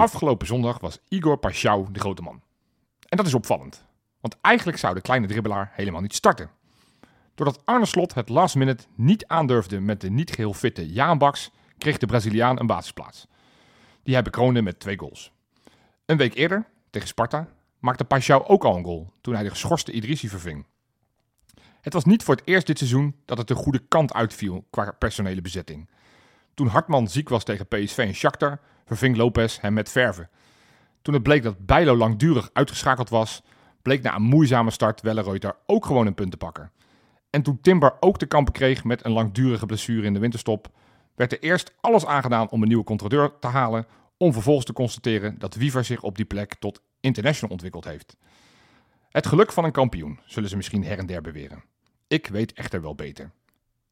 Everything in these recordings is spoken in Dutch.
Afgelopen zondag was Igor Paschal de grote man. En dat is opvallend. Want eigenlijk zou de kleine dribbelaar helemaal niet starten. Doordat Arne Slot het last minute niet aandurfde met de niet geheel fitte Jaan kreeg de Braziliaan een basisplaats. Die hij bekroonde met twee goals. Een week eerder, tegen Sparta, maakte Paschal ook al een goal toen hij de geschorste Idrissi verving. Het was niet voor het eerst dit seizoen dat het de goede kant uitviel qua personele bezetting. Toen Hartman ziek was tegen PSV en Shakhtar, verving Lopez hem met verven. Toen het bleek dat Bijlo langdurig uitgeschakeld was, bleek na een moeizame start Welleroyter ook gewoon een punt te pakken. En toen Timber ook te kampen kreeg met een langdurige blessure in de winterstop, werd er eerst alles aangedaan om een nieuwe controleur te halen, om vervolgens te constateren dat Wiever zich op die plek tot international ontwikkeld heeft. Het geluk van een kampioen, zullen ze misschien her en der beweren. Ik weet echter wel beter.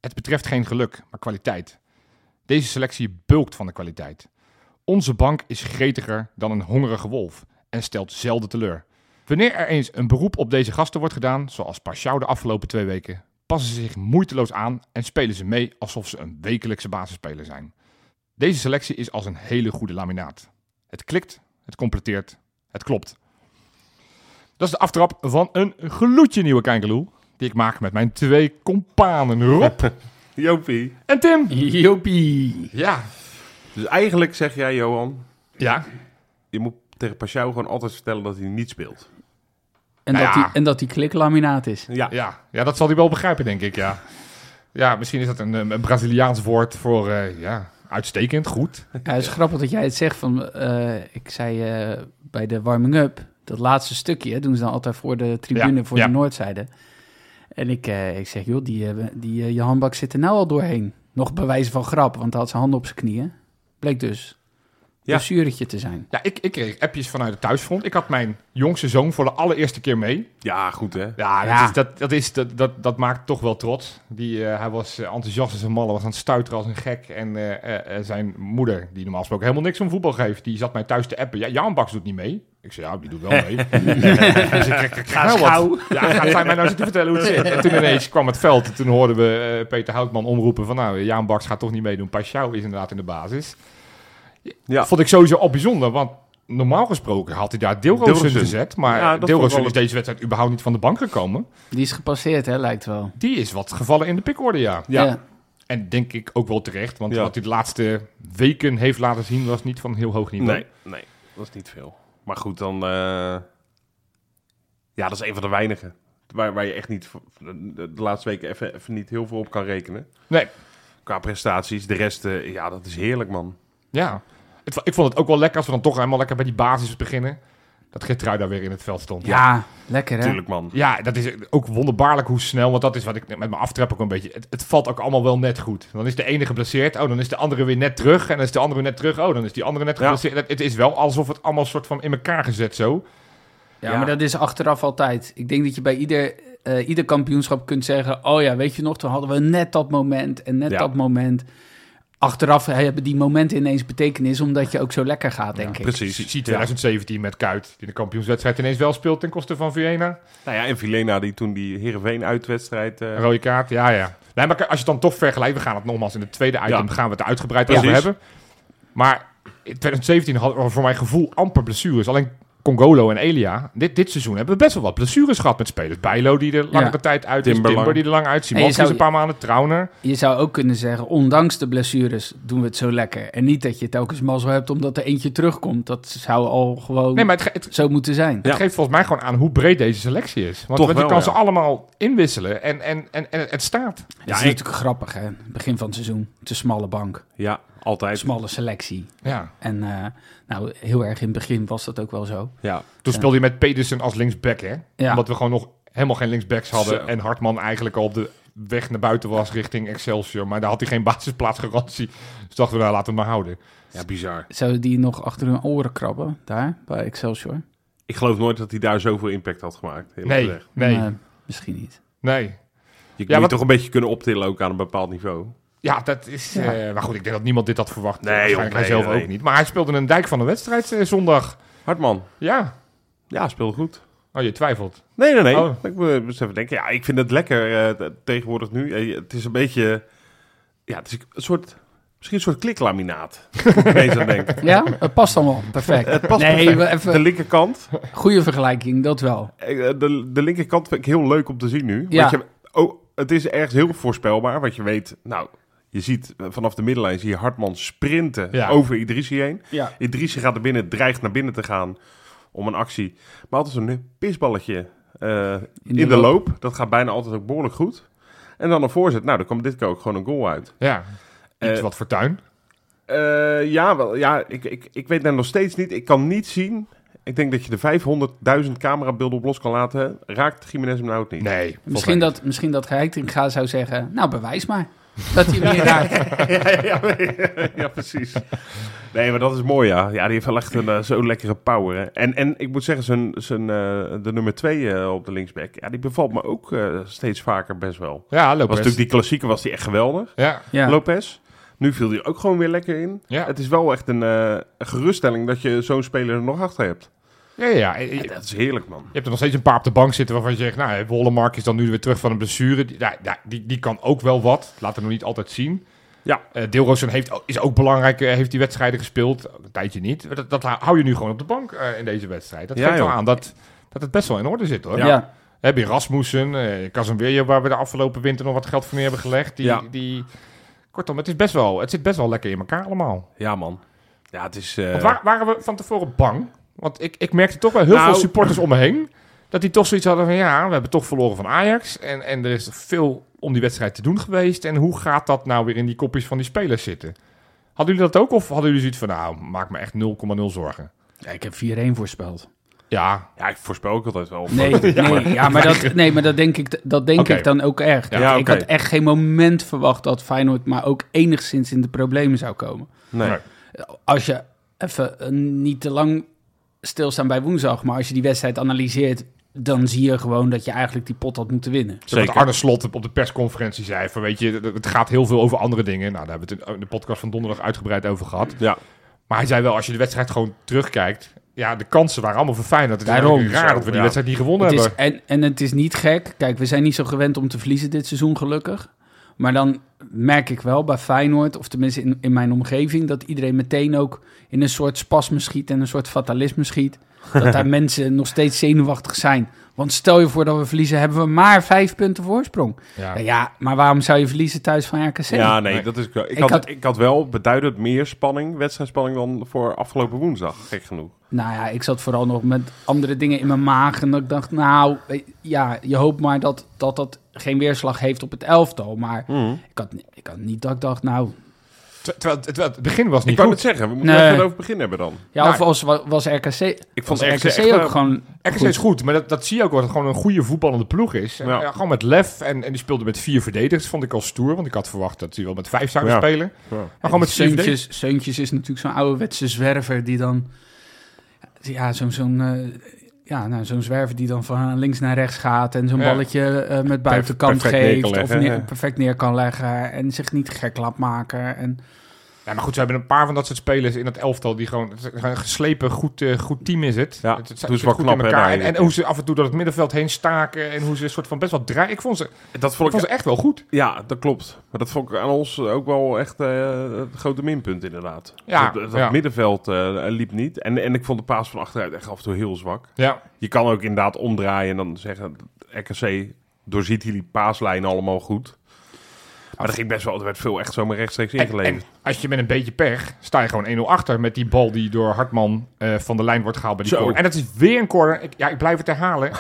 Het betreft geen geluk, maar kwaliteit. Deze selectie bulkt van de kwaliteit. Onze bank is gretiger dan een hongerige wolf en stelt zelden teleur. Wanneer er eens een beroep op deze gasten wordt gedaan, zoals Paschal de afgelopen twee weken, passen ze zich moeiteloos aan en spelen ze mee alsof ze een wekelijkse basisspeler zijn. Deze selectie is als een hele goede laminaat. Het klikt, het completeert, het klopt. Dat is de aftrap van een gloedje nieuwe Kijkeloel, die ik maak met mijn twee companen Rob Jopie. en Tim. Jopie. Ja, Dus eigenlijk zeg jij, Johan, ja, je moet tegen Pashao gewoon altijd vertellen dat hij niet speelt. En, Nou dat ja. die, en dat die kliklaminaat is. Ja. ja, ja, dat zal hij wel begrijpen, denk ik, ja. Ja, misschien is dat een, een Braziliaans woord voor, eh, ja, uitstekend, goed. Ja, het is grappig dat jij het zegt van, eh, ik zei eh, bij de warming-up, dat laatste stukje, hè, doen ze dan altijd voor de tribune, Ja, voor ja. de noordzijde. En ik, eh, ik zeg, joh, die, eh, die eh, Johan Bak zit er nou al doorheen. Nog bewijzen van grap, want hij had zijn handen op zijn knieën. Bleek dus Ja. een blessuretje te zijn. Ja, ik, ik kreeg appjes vanuit het thuisfront. Ik had mijn jongste zoon voor de allereerste keer mee. Ja, goed hè. Ja, dat, Ja. Is, dat, dat, is, dat, dat, dat maakt toch wel trots. Die, eh, hij was eh, enthousiast als een malle, was aan het stuiteren als een gek. En eh, zijn moeder, die normaal gesproken helemaal niks om voetbal geeft, die zat mij thuis te appen. Ja, Jan Baks doet niet mee. Ik zei, ja, die doet wel mee. dus nou wat. Ja, gaat zij mij nou zitten vertellen hoe het zit? En toen ineens kwam het veld. En toen hoorden we Peter Houtman omroepen van, nou, Jan Baks gaat toch niet meedoen. Paschal is inderdaad in de basis. Ja. Vond ik sowieso al bijzonder, want normaal gesproken had hij daar Deelroos in Deelroos in. gezet. Maar Ja, is deze wedstrijd überhaupt niet van de bank gekomen. Die is gepasseerd, hè, lijkt wel. Die is wat gevallen in de pikorde, ja. Ja. En denk ik ook wel terecht, want Ja. wat hij de laatste weken heeft laten zien was niet van heel hoog niveau. Nee, nee, dat is niet veel. Maar goed, dan... eh, Ja, dat is een van de weinigen. Waar, waar je echt niet de, de laatste weken even, even niet heel veel op kan rekenen. Nee, Qua prestaties. De rest, eh, ja, dat is heerlijk, man. ja. Het, ik vond het ook wel lekker als we dan toch helemaal lekker bij die basis beginnen. Dat Geertrui daar weer in het veld stond. Ja, lekker hè. Tuurlijk, man. Ja, dat is ook wonderbaarlijk hoe snel, want dat is wat ik met mijn aftrap ook een beetje... Het, het valt ook allemaal wel net goed. Dan is de ene geblesseerd, oh, dan is de andere weer net terug. En dan is de andere weer net terug, oh, dan is die andere net Ja. geblesseerd. Het, het is wel alsof het allemaal soort van in elkaar gezet zo. Ja, Ja. maar dat is achteraf altijd. Ik denk dat je bij ieder, eh, ieder kampioenschap kunt zeggen... oh ja, weet je nog, toen hadden we net dat moment en net Ja. dat moment. Achteraf hebben die momenten ineens betekenis... omdat je ook zo lekker gaat, denk ik. Precies. Zie zie 2017 met Kuit, die de kampioenswedstrijd ineens wel speelt ten koste van Vienna. Nou ja, en Vilena die toen die Heerenveen uitwedstrijd... eh Een rode kaart, ja, ja. Nee, maar als je het dan toch vergelijkt, we gaan het nogmaals in het tweede item, Ja. gaan we het uitgebreid over hebben. Maar in 2017 hadden we voor mijn gevoel amper blessures. Alleen Congolo en Elia. Dit, dit seizoen hebben we best wel wat blessures gehad met spelers. Bijlo die er langere Ja. tijd uit is. Timber Timber die er lang uit. Je is een paar maanden. Trauner. Je zou ook kunnen zeggen, ondanks de blessures doen we het zo lekker. En niet dat je telkens mazzel hebt omdat er eentje terugkomt. Dat zou al gewoon Nee, maar het, het, zo moeten zijn. het geeft volgens mij gewoon aan hoe breed deze selectie is. Want, Toch want je wel, kan ja. ze allemaal inwisselen en, en, en, en het staat. Het is ik- natuurlijk grappig, hè? Begin van het seizoen, te smalle bank, ja, altijd. smalle selectie. Ja. En eh, nou, heel erg in het begin was dat ook wel zo. Ja. Toen speelde je met Pedersen als linksback, hè? Ja. Omdat we gewoon nog helemaal geen linksbacks hadden. Zo. En Hartman eigenlijk al op de weg naar buiten was richting Excelsior. Maar daar had hij geen basisplaatsgarantie. Dus dachten we, nou, laten we maar houden. ja, bizar. Zou die nog achter hun oren krabben, daar, bij Excelsior? Ik geloof nooit dat hij daar zoveel impact had gemaakt. eerlijk Nee, gezegd. nee, Eh, misschien niet. nee. Je Ja, moet je wat- toch een beetje kunnen optillen ook aan een bepaald niveau. Ja, dat is... Ja. eh, maar goed, ik denk dat niemand dit had verwacht. Nee, Waarschijnlijk joh, hij zelf nee. ook niet. Maar hij speelde een dijk van de wedstrijd eh, zondag. Hartman. Ja. Ja, speelde goed. Oh, je twijfelt. Nee, nee, nee. Oh. Ik moet even denken. Ja, ik vind het lekker eh, tegenwoordig nu. Het is een beetje... Ja, het is een soort Misschien een soort kliklaminaat. Aan denken. Ja, het past wel. Perfect. Het past nee, perfect. we even, De linkerkant. goede vergelijking, dat wel. De, de linkerkant vind ik heel leuk om te zien nu. Ja. Want je, oh, het is ergens heel voorspelbaar. Want je weet, nou, je ziet eh, vanaf de middenlijn zie je Hartman sprinten Ja. over Idrissi heen. Ja. Idrissi gaat naar binnen, dreigt naar binnen te gaan om een actie. Maar altijd zo'n pisballetje eh, in, de, loop. Dat gaat bijna altijd ook behoorlijk goed. En dan een voorzet. Nou, dan komt dit keer ook gewoon een goal uit. Ja, iets Eh, wat fortuin. Eh, ja, wel, ja ik, ik, ik weet het nog steeds niet. Ik kan niet zien. Ik denk dat je de 500.000 camerabeelden op los kan laten. Raakt Jiménez hem nou ook niet? Nee. Misschien dat, misschien dat Heitinga zou zeggen, nou bewijs maar. Dat hij niet raakt. ja, ja, ja, ja, precies. Nee, maar dat is mooi, ja. Ja, die heeft wel echt een eh, zo'n lekkere power. Hè. En, en ik moet zeggen, zijn, zijn, eh, de nummer 2 op de linksback, ja, die bevalt me ook eh, steeds vaker best wel. Ja, Was Lopez. natuurlijk die klassieke was die echt geweldig, Ja, Ja. Lopez. Nu viel hij ook gewoon weer lekker in. Ja. Het is wel echt een, eh, een geruststelling dat je zo'n speler er nog achter hebt. Ja, ja. Je, Ja, je dat is heerlijk, man. hebt er nog steeds een paar op de bank zitten waarvan je zegt, nou, Wollemark is dan nu weer terug van een blessure. Die, ja, ja, die, die kan ook wel wat. Laat hem nog niet altijd zien. Ja. Deelroosen heeft, ook- is ook belangrijk, eh, heeft die wedstrijden gespeeld. Een tijdje niet. Dat, dat hou je nu gewoon op de bank eh, in deze wedstrijd. Dat geeft wel aan dat, dat het best wel in orde zit, hoor. Ja. Hebben hier Rasmussen, Casemiro, waar we de afgelopen winter nog wat geld voor neer hebben gelegd. Die, die, kortom, het, is best wel, het zit best wel lekker in elkaar allemaal. Ja, man. Ja, het is... waar, waren we van tevoren bang? Want ik, ik merkte toch wel heel Nou- veel supporters om me heen. Dat die toch zoiets hadden van ja, we hebben toch verloren van Ajax. En, en er is veel om die wedstrijd te doen geweest. En hoe gaat dat nou weer in die kopjes van die spelers zitten? Hadden jullie dat ook? Of hadden jullie zoiets van nou, maak me echt 0,0 zorgen? Ja, ik heb 4-1 voorspeld. Ja, Ja, ik voorspel ook altijd wel. Nee, nee, ja, maar dat, nee, maar dat denk ik, dat denk ik dan ook echt. Ja, ik had echt geen moment verwacht dat Feyenoord maar ook enigszins in de problemen zou komen. Nee. Nee. Als je even eh, niet te lang stilstaan bij woensdag, maar als je die wedstrijd analyseert, dan zie je gewoon dat je eigenlijk die pot had moeten winnen. Zeker. Wat Arne Slot op de persconferentie zei van weet je, het gaat heel veel over andere dingen. Nou, daar hebben we het in de podcast van donderdag uitgebreid over gehad. Ja. Maar hij zei wel, als je de wedstrijd gewoon terugkijkt, ja, de kansen waren allemaal Feyenoord. Het is Daarom. eigenlijk raar dat we die Ja. wedstrijd niet gewonnen Het is, hebben. en, en het is niet gek. Kijk, we zijn niet zo gewend om te verliezen dit seizoen, gelukkig. Maar dan merk ik wel bij Feyenoord, of tenminste in, in mijn omgeving, dat iedereen meteen ook in een soort spasme schiet en een soort fatalisme schiet. Dat daar mensen nog steeds zenuwachtig zijn. Want stel je voor dat we verliezen, hebben we maar vijf punten voorsprong. Ja. Maar waarom zou je verliezen thuis van RKC? Ja, nee, dat is... Ik, Ik had, had- ik had wel beduidend meer spanning, wedstrijdspanning, dan voor afgelopen woensdag. Gek genoeg. Nou ja, ik zat vooral nog met andere dingen in mijn maag. En dat ik dacht, nou, ja, je hoopt maar dat dat, dat geen weerslag heeft op het elftal. Maar Mhm. ik had, ik had niet dat ik dacht, nou... Ter- Terwijl het, terwijl het begin was Ik niet wou goed. het zeggen, we moeten Nee. even over het begin hebben dan. Ja, Nou, of was, was, was RKC, Ik vond RKC, RKC echt, ook gewoon... RKC is goed, maar dat, dat zie je ook wel. Dat het gewoon een goede voetballende ploeg is. En, Ja. ja, gewoon met lef. En, en die speelde met vier verdedigers. Vond ik al stoer. Want ik had verwacht dat hij wel met vijf zou Ja. spelen. Ja. Maar gewoon met. Seuntjes, Seuntjes is natuurlijk zo'n ouderwetse zwerver die dan... Ja, zo'n zo'n eh, ja, nou, zo'n zwerver die dan van links naar rechts gaat... en zo'n Ja. balletje eh, met buitenkant perfect neer kan geeft... of leggen, neer- ja. perfect neer kan leggen en zich niet gek laat maken. En, Ja, maar goed, ze hebben een paar van dat soort spelers in dat elftal die gewoon een geslepen, goed, eh, goed team is het. Ja, het, het, doen ze zit wel goed knap, in hè, elkaar. daar En, en hoe ze af en toe door het middenveld heen staken en hoe ze een soort van best wel draaien. Ik vond ze, Dat ik vond vond ik... ze echt wel goed. Ja, dat klopt. Maar dat vond ik aan ons ook wel echt eh, het grote minpunt inderdaad. Ja, dat dat ja. middenveld eh, liep niet. En, en ik vond de paas van achteruit echt af en toe heel zwak. Ja, Je kan ook inderdaad omdraaien en dan zeggen... RKC doorziet die paaslijnen allemaal goed. Maar er ging best wel... Er werd veel echt zomaar rechtstreeks en, en ingeleverd. als je met een beetje pech sta je gewoon 1-0 achter met die bal die door Hartman eh, van de lijn wordt gehaald bij die corner. En dat is weer een corner. Ik, ja, ik blijf het herhalen.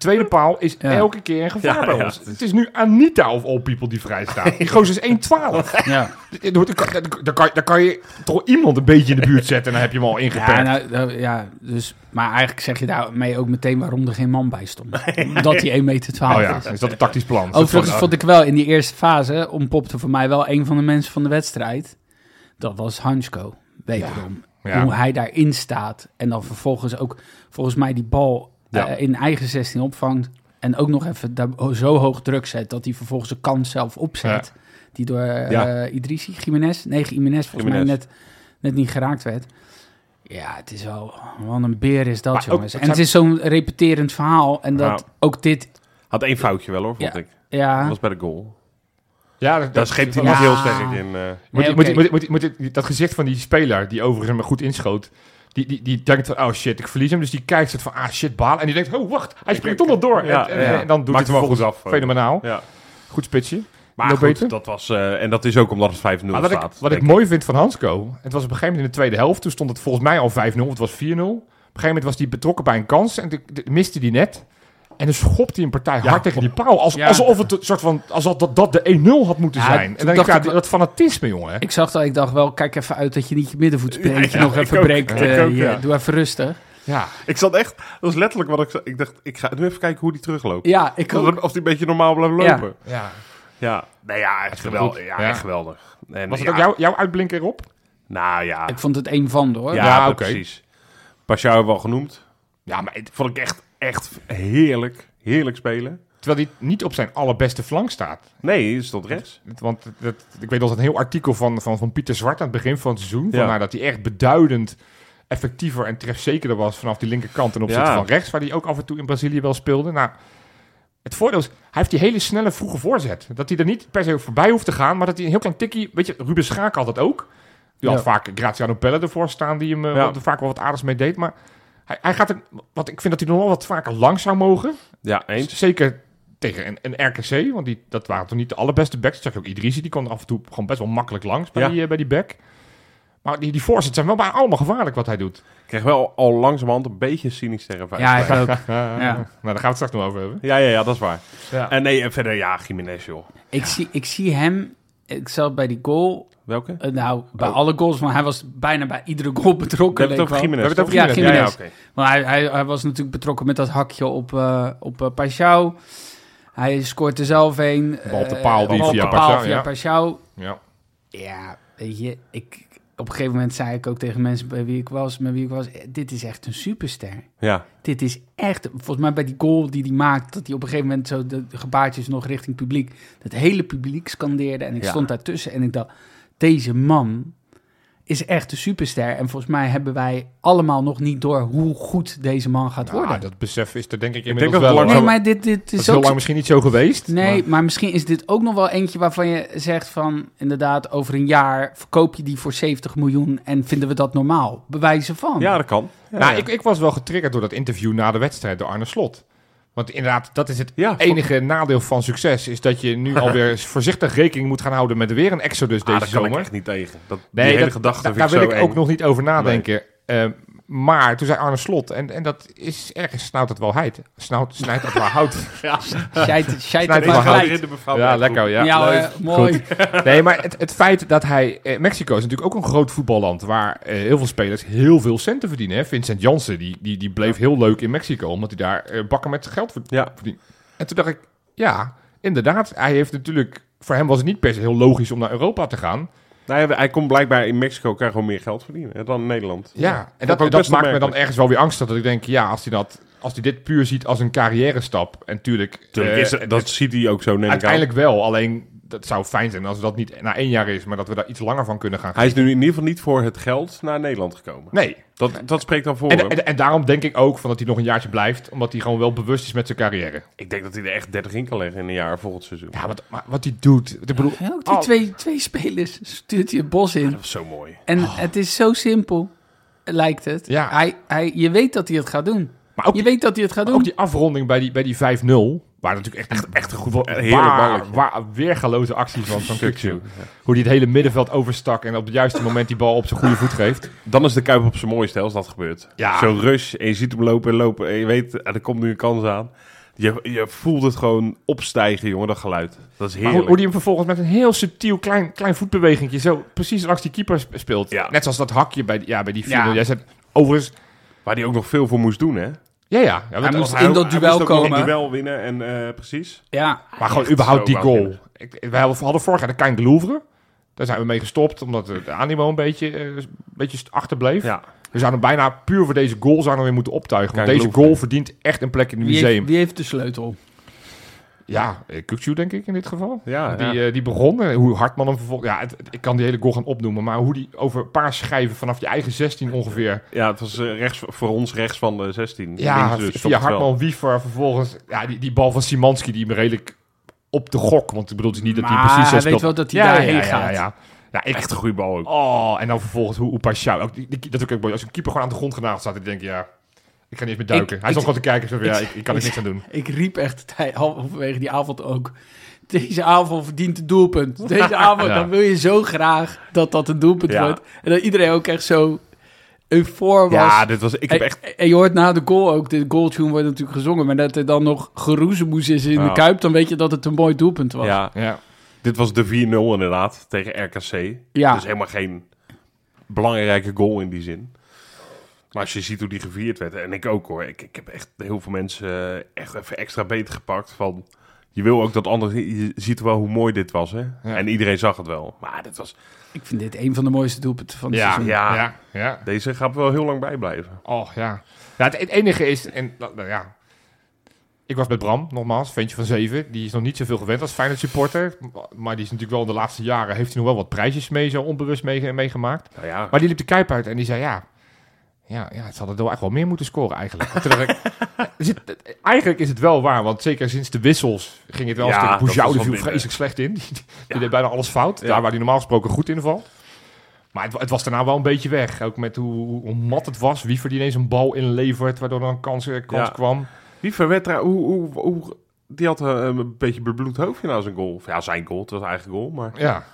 Tweede paal is Ja. elke keer een gevaar Ja, bij ja. ons. Het is nu Anita of all people die vrij staat. Die gozer is 1-12. ja. Dan kan, dan, kan, je toch iemand een beetje in de buurt zetten en dan heb je hem al Ja, ingeperkt. nou, nou, ja, dus, maar eigenlijk zeg je daarmee ook meteen waarom er geen man bij stond. Omdat hij 1,12 meter oh ja, is. is dat een tactisch plan? Overigens vond ik wel in die eerste fase, ontpopte voor mij wel een van de mensen van de wedstrijd. Dat was Hansko, wederom. Ja. Hoe hij daarin staat. En dan vervolgens ook, volgens mij, die bal Ja. eh, in eigen 16 opvangt. En ook nog even daar zo hoog druk zet dat hij vervolgens de kans zelf opzet. Die door eh Ja. Idrissi, Jiménez, nee, Jiménez volgens mij net, net niet geraakt werd. Ja, het is wel, wat een beer is dat, Maar jongens. en het zijn- is zo'n repeterend verhaal. En dat Nou. ook dit, Had één foutje wel hoor, vond Ja. ik. ja... Dat was bij de goal. Ja, Daar scheept hij Ja. niet heel sterk in. eh. Moet, Nee, moet, moet, dat gezicht van die speler, die overigens maar goed inschoot, die, die, die denkt van, oh shit, ik verlies hem. Dus die kijkt soort van, ah shit, baal. En die denkt, oh wacht, hij springt toch nog door. Ja, en, en, ja. en dan doet Maakt hij wel vervolgens goed af, eh. Fenomenaal. Ja. Goed spitsje. Maar goed, beter? dat was... eh, en dat is ook omdat het 5-0 Maar wat ik, staat. wat ik mooi vind van Hansco, het was op een gegeven moment in de tweede helft, toen stond het volgens mij al 5-0, het was 4-0. Op een gegeven moment was hij betrokken bij een kans en miste die net. En dan schopt hij een partij Ja. hard tegen die paal. Als, Ja. Alsof het een soort van, alsof dat, dat de 1-0 had moeten Ja, zijn. toen En dan dacht ik, ja, ik wel- dat fanatisme, jongen. Hè? Ik zag dat, ik dacht wel, kijk even uit dat je niet je middenvoetspelertje Ja, nog even breekt. Eh. Doe even rustig. Ja. Ik zat echt... Dat was letterlijk wat ik zei. Ik dacht, ik ga nu even kijken hoe die terugloopt. Ja, ik Of ook. of die een beetje normaal blijft lopen. ja. Ja. Nee, ja, echt wel geweldig. Ja, echt geweldig. En, Was het ja, ook jouw, jouw uitblinker erop? Nou ja. Ik vond het een van, hoor. Ja, precies. Pashao hebben we al genoemd. Ja, maar het- Vond ik echt, echt heerlijk. Heerlijk spelen. terwijl hij niet op zijn allerbeste flank staat. Nee, het stond rechts. Want het- ik weet nog een heel artikel van, van, van Pieter Zwart aan het begin van het seizoen. Van, nou, dat hij echt beduidend effectiever en trefzekerder was vanaf die linkerkant ten opzichte Ja. van rechts, waar hij ook af en toe in Brazilië wel speelde. Nou, het voordeel is, hij heeft die hele snelle vroege voorzet. Dat hij er niet per se voorbij hoeft te gaan, maar dat hij een heel klein tikkie, weet je, Ruben Schaak had dat ook. Die had Ja. vaak Graziano Pelle ervoor staan, die hem eh, Ja. vaak wel wat aardigs mee deed. Maar hij, hij gaat er, wat ik vind dat hij nog wel wat vaker lang zou mogen. Ja, eens. Zeker tegen een, een RKC, want die, dat waren toch niet de allerbeste backs. Dat zag je ook Idrisi, die kwam er af en toe gewoon best wel makkelijk langs bij, Ja. die, eh, bij die back. Maar die, die voorzet zijn wel bijna allemaal gevaarlijk wat hij doet. Ik kreeg wel al langzamerhand een beetje Sinister vibe. Ja, ik ook. Ja. Nou, daar gaan we het straks nog over hebben. ja, ja, ja, dat is waar. Ja. En nee, en verder, ja, Jiménez, joh. Ik zie, ik zie hem, ik zat bij die goal, Welke? eh, nou, bij Oh. alle goals, maar hij was bijna bij iedere goal We betrokken. hebben het leek over wel. Jiménez, We hebben het over Ja, ja, Jiménez. oké. Want hij, hij, hij was natuurlijk betrokken met dat hakje op, eh op uh, Pashao. Hij scoort er zelf een. Bal op de eh, paal die via paal via ja. Pashao. Ja. Ja, weet je, ik, op een gegeven moment zei ik ook tegen mensen bij wie ik was, met wie ik was, dit is echt een superster. Ja, Dit is echt, volgens mij bij die goal die hij maakt, dat hij op een gegeven moment zo de, gebaartjes nog richting publiek, het hele publiek scandeerde en ik Ja. stond daartussen en ik dacht, deze man is echt een superster. En volgens mij hebben wij allemaal nog niet door hoe goed deze man gaat Nou, worden. dat besef is er denk ik denk inmiddels dat het wel. lang nee, maar dit, dit dat is is heel lang misschien niet zo geweest. Nee, maar- maar misschien is dit ook nog wel eentje waarvan je zegt van... inderdaad, over een jaar verkoop je die voor 70 miljoen... en vinden we dat normaal? Bewijzen van. ja dat kan. Ja, nou, ja. ik, ik was wel getriggerd door dat interview na de wedstrijd door Arne Slot. Want inderdaad, dat is het Ja, enige nadeel van succes. Is dat je nu alweer voorzichtig rekening moet gaan houden met weer een exodus Ah, deze daar kan zomer. ik echt niet tegen. Dat, Nee, die hele dat- gedachte da- daar wil ik ook eng. nog niet over nadenken. Eh, maar toen zei Arne Slot, en, en dat is ergens snauwt het wel heid. Snout, snijdt het wel hout. Snijdt het maar maar hout. ja, lekker. Ja. Ja, eh, mooi. Nee, maar het, het feit dat hij... eh, Mexico is natuurlijk ook een groot voetballand... waar eh, heel veel spelers heel veel centen verdienen. Hè? Vincent Jansen, die, die, die bleef heel leuk in Mexico... omdat hij daar eh, bakken met geld verd- Ja. verdient. En toen dacht ik, ja, inderdaad. Hij heeft natuurlijk... Voor hem was het niet per se heel logisch om naar Europa te gaan. Nee, hij komt blijkbaar in Mexico kan gewoon meer geld verdienen hè, dan in Nederland. Ja, en dat, dat maakt me dan ergens wel weer angstig. Dat ik denk, ja, als hij, dat, als hij dit puur ziet als een carrière stap... en tuurlijk... Tuurlijk eh, is het, dat ziet hij ook zo, neem ik aan. Uiteindelijk wel, alleen dat zou fijn zijn als dat niet na één jaar is... maar dat we daar iets langer van kunnen gaan Hij is nu in ieder geval niet voor het geld naar Nederland gekomen. Nee, Dat, dat spreekt dan voor En, hem. en, en daarom denk ik ook van dat hij nog een jaartje blijft, omdat hij gewoon wel bewust is met zijn carrière. Ik denk dat hij er echt 30 in kan leggen in een jaar volgend seizoen. Ja, wat, maar wat hij doet. Ik bedoel, ook die al- twee, twee spelers stuurt hij het bos in. Dat was zo mooi. En Oh. het is zo simpel, lijkt het. Ja. Hij, hij, je weet dat hij het gaat doen. maar ook, Je die, weet dat hij het gaat doen. ook die afronding bij die, bij die 5-0, waar natuurlijk echt, echt een goed een heerlijk waar, weergaloze actie van, van. Kukçu. Hoe hij het hele middenveld overstak en op het juiste moment die bal op zijn goede voet geeft. Dan is de Kuip op zijn mooiste als dat gebeurt. Ja. Zo'n rush en je ziet hem lopen en lopen en je weet, er komt nu een kans aan. Je, je voelt het gewoon opstijgen, jongen, dat geluid. Dat is Maar hoe, heerlijk. hoe hij hem vervolgens met een heel subtiel klein, klein voetbewegingje zo precies langs die keeper sp- speelt. Ja. Net zoals dat hakje bij, die- ja, bij die 4-0. Ja. Jij zegt, overigens, Waar hij ook nog veel voor moest doen, hè? Ja, ja. ja Hij moest Hij- in dat duel komen. een duel winnen en eh, precies. Ja, Maar gewoon Echt überhaupt die goal. Ik, we hadden vorig jaar de Kein Louvre. Daar zijn we mee gestopt, omdat de de animo een beetje, eh, een beetje achterbleef. Ja. We zouden bijna puur voor deze goal zouden we weer moeten optuigen. Want deze goal verdient echt een plek in het wie museum. heeft, wie heeft de sleutel? Ja, eh, Kukçu denk ik in dit geval. Ja, die, ja. eh, die begon, eh, hoe Hartman hem vervolgens... Ja, het- het- ik kan die hele goal gaan opnoemen, maar hoe die over een paar schijven vanaf je eigen 16 ongeveer... ja, het was rechts, voor ons rechts van de 16. Ja, dus, via. Hartman Wiever vervolgens... Ja, die, die bal van Simanski die hem redelijk op de gok. Want ik bedoel, is niet dat hij Maar precies zo hij speelt. weet wel dat hij ja, daarheen ja, ja, gaat. Ja, ja. ja ik, Echt een goede bal ook. Oh, en dan vervolgens hoe Pashao. Ook die, die, dat is ook mooi. Als een keeper gewoon aan de grond genageld staat, dan denk je, ja, ik ga niet eens meer duiken. Ik- Hij stond ik- gewoon te kijken, zo van, ja, ik- ik, ik kan er niks aan doen. Ik riep echt halverwege die avond ook. Deze avond verdient een doelpunt. Deze avond, Ja. dan wil je zo graag dat dat een doelpunt Ja. wordt. En dat iedereen ook echt zo eufor was. Ja, dit was... Ik heb en, echt... en je hoort na de goal ook, de goaltune wordt natuurlijk gezongen, maar dat er dan nog geroezemoes is in de. Kuip, dan weet je dat het een mooi doelpunt was. Ja, Ja, dit was de 4-0 inderdaad tegen RKC. Ja. Dus helemaal geen belangrijke goal in die zin. Maar als je ziet hoe die gevierd werd, en ik ook hoor, ik, ik heb echt heel veel mensen eh, echt even extra beter gepakt van... Je wil ook dat anderen... Je ziet wel hoe mooi dit was, hè? En iedereen zag het wel. Maar dit was... Ik vind dit een van de mooiste doelpunten van het ja, seizoen. ja, Ja. ja. Deze gaat wel heel lang bijblijven. Oh, ja. ja het, het enige is, en nou, nou ja, ik was met Bram, nogmaals, ventje van zeven. Die is nog niet zoveel gewend als Feyenoord supporter. Maar die is natuurlijk wel in de laatste jaren, heeft hij nog wel wat prijsjes mee, zo onbewust mee, meegemaakt. Nou ja, Maar die liep de Kuip uit en die zei, ja, ja, ja het had er wel echt wel meer moeten scoren eigenlijk. Ik, zit, eigenlijk is het wel waar, want zeker sinds de wissels ging het wel Ja, een stuk. Boujou viel minder. vreselijk slecht in. Die, die Ja. deed bijna alles fout, Ja. daar waar hij normaal gesproken goed in valt. Maar het, het was daarna wel een beetje weg. Ook met hoe, hoe mat het was. Wie die ineens een bal inlevert, waardoor er een kans, eh, kans kwam. wie verwet er... Hoe, hoe, hoe, die had eh, een beetje bebloed hoofdje na zijn goal. Of ja, zijn goal. Het was eigen goal. Maar Ja.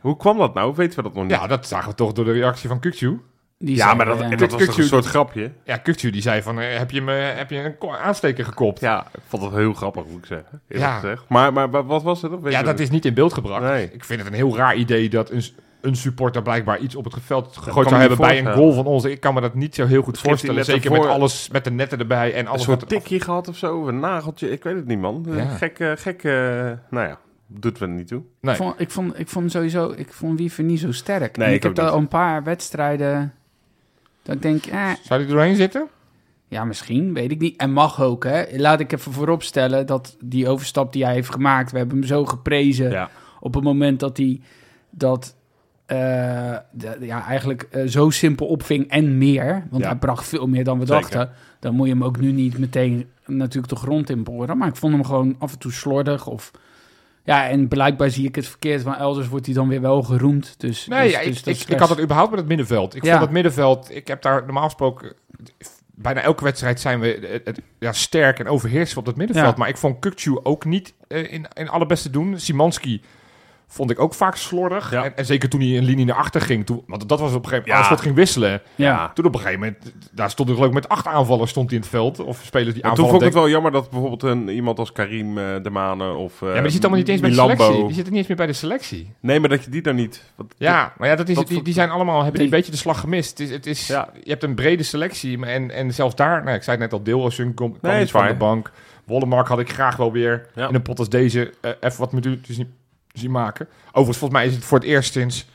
hoe kwam dat nou? Weten we dat nog niet? ja, dat zagen we toch door de reactie van Kukcu. Die Ja, zei, maar dat, dat was toch een soort grapje? Ja, Kukcu die zei van, eh, heb, je me, heb je een aansteker gekopt? Ja, ik vond het heel grappig, moet ik zeggen. Ja. gezegd. Maar, maar, maar wat was het? Weet Ja, dat is niet in beeld gebracht. Nee. Ik vind het een heel raar idee dat een, een supporter blijkbaar iets op het veld gegooid zou hebben bij een goal van ons. Ik kan me dat niet zo heel goed hij voorstellen. Zeker met ervoor- alles, met de netten erbij en Een alles soort wat... tikje gehad of zo, een nageltje, ik weet het niet, man. Ja. Gek, eh, gek, nou ja, doet we niet toe. Nee. Ik, vond, ik, vond, ik vond sowieso, ik vond Wiever niet zo sterk. Nee, En ik ik heb daar al een paar wedstrijden dat ik denk, eh, Zou die er doorheen zitten? ja, misschien, weet ik niet. En mag ook, hè. Laat ik even vooropstellen dat die overstap die hij heeft gemaakt, we hebben hem zo geprezen Ja. op het moment dat hij dat eh, de- ja, eigenlijk eh, zo simpel opving en meer, want Ja. hij bracht veel meer dan we Zeker. dachten, dan moet je hem ook nu niet meteen natuurlijk de grond in boren. Maar ik vond hem gewoon af en toe slordig of... Ja, en blijkbaar zie ik het verkeerd, maar elders wordt hij dan weer wel geroemd. Dus, Nee, dus, ja, dus ik, had het überhaupt met het middenveld. Ik Ja. vond het middenveld, ik heb daar normaal gesproken... Bijna elke wedstrijd zijn we ja, sterk en overheersen op het middenveld. Ja. Maar ik vond Kukcu ook niet eh, in, in alle beste doen. Simanski vond ik ook vaak slordig. Ja. En, en zeker toen hij een linie naar achter ging. Toen, want dat was op een gegeven moment... Ja. Als ging wisselen. Ja, Toen op een gegeven moment... Daar stond ik geloof ik met acht aanvallers stond hij in het veld. Of spelers die En toen aanvallen. vond ik het wel jammer dat bijvoorbeeld een, iemand als Karim eh, de Mane of eh Ja, maar die zit allemaal niet eens bij de selectie. Die zitten niet eens meer bij de selectie. Nee, maar dat je die dan niet... want Ja, maar ja, dat is, dat die, die zijn allemaal, hebben die een beetje de slag gemist. Het is, het is, Ja. Je hebt een brede selectie maar en, en zelfs daar, nou, ik zei het net al, komt kwam Nee, niet is van waar. de bank. Wollemark had ik graag wel weer Ja. in een pot als deze eh, even wat minuten zien, maken. Overigens, volgens mij is het voor het eerst sinds,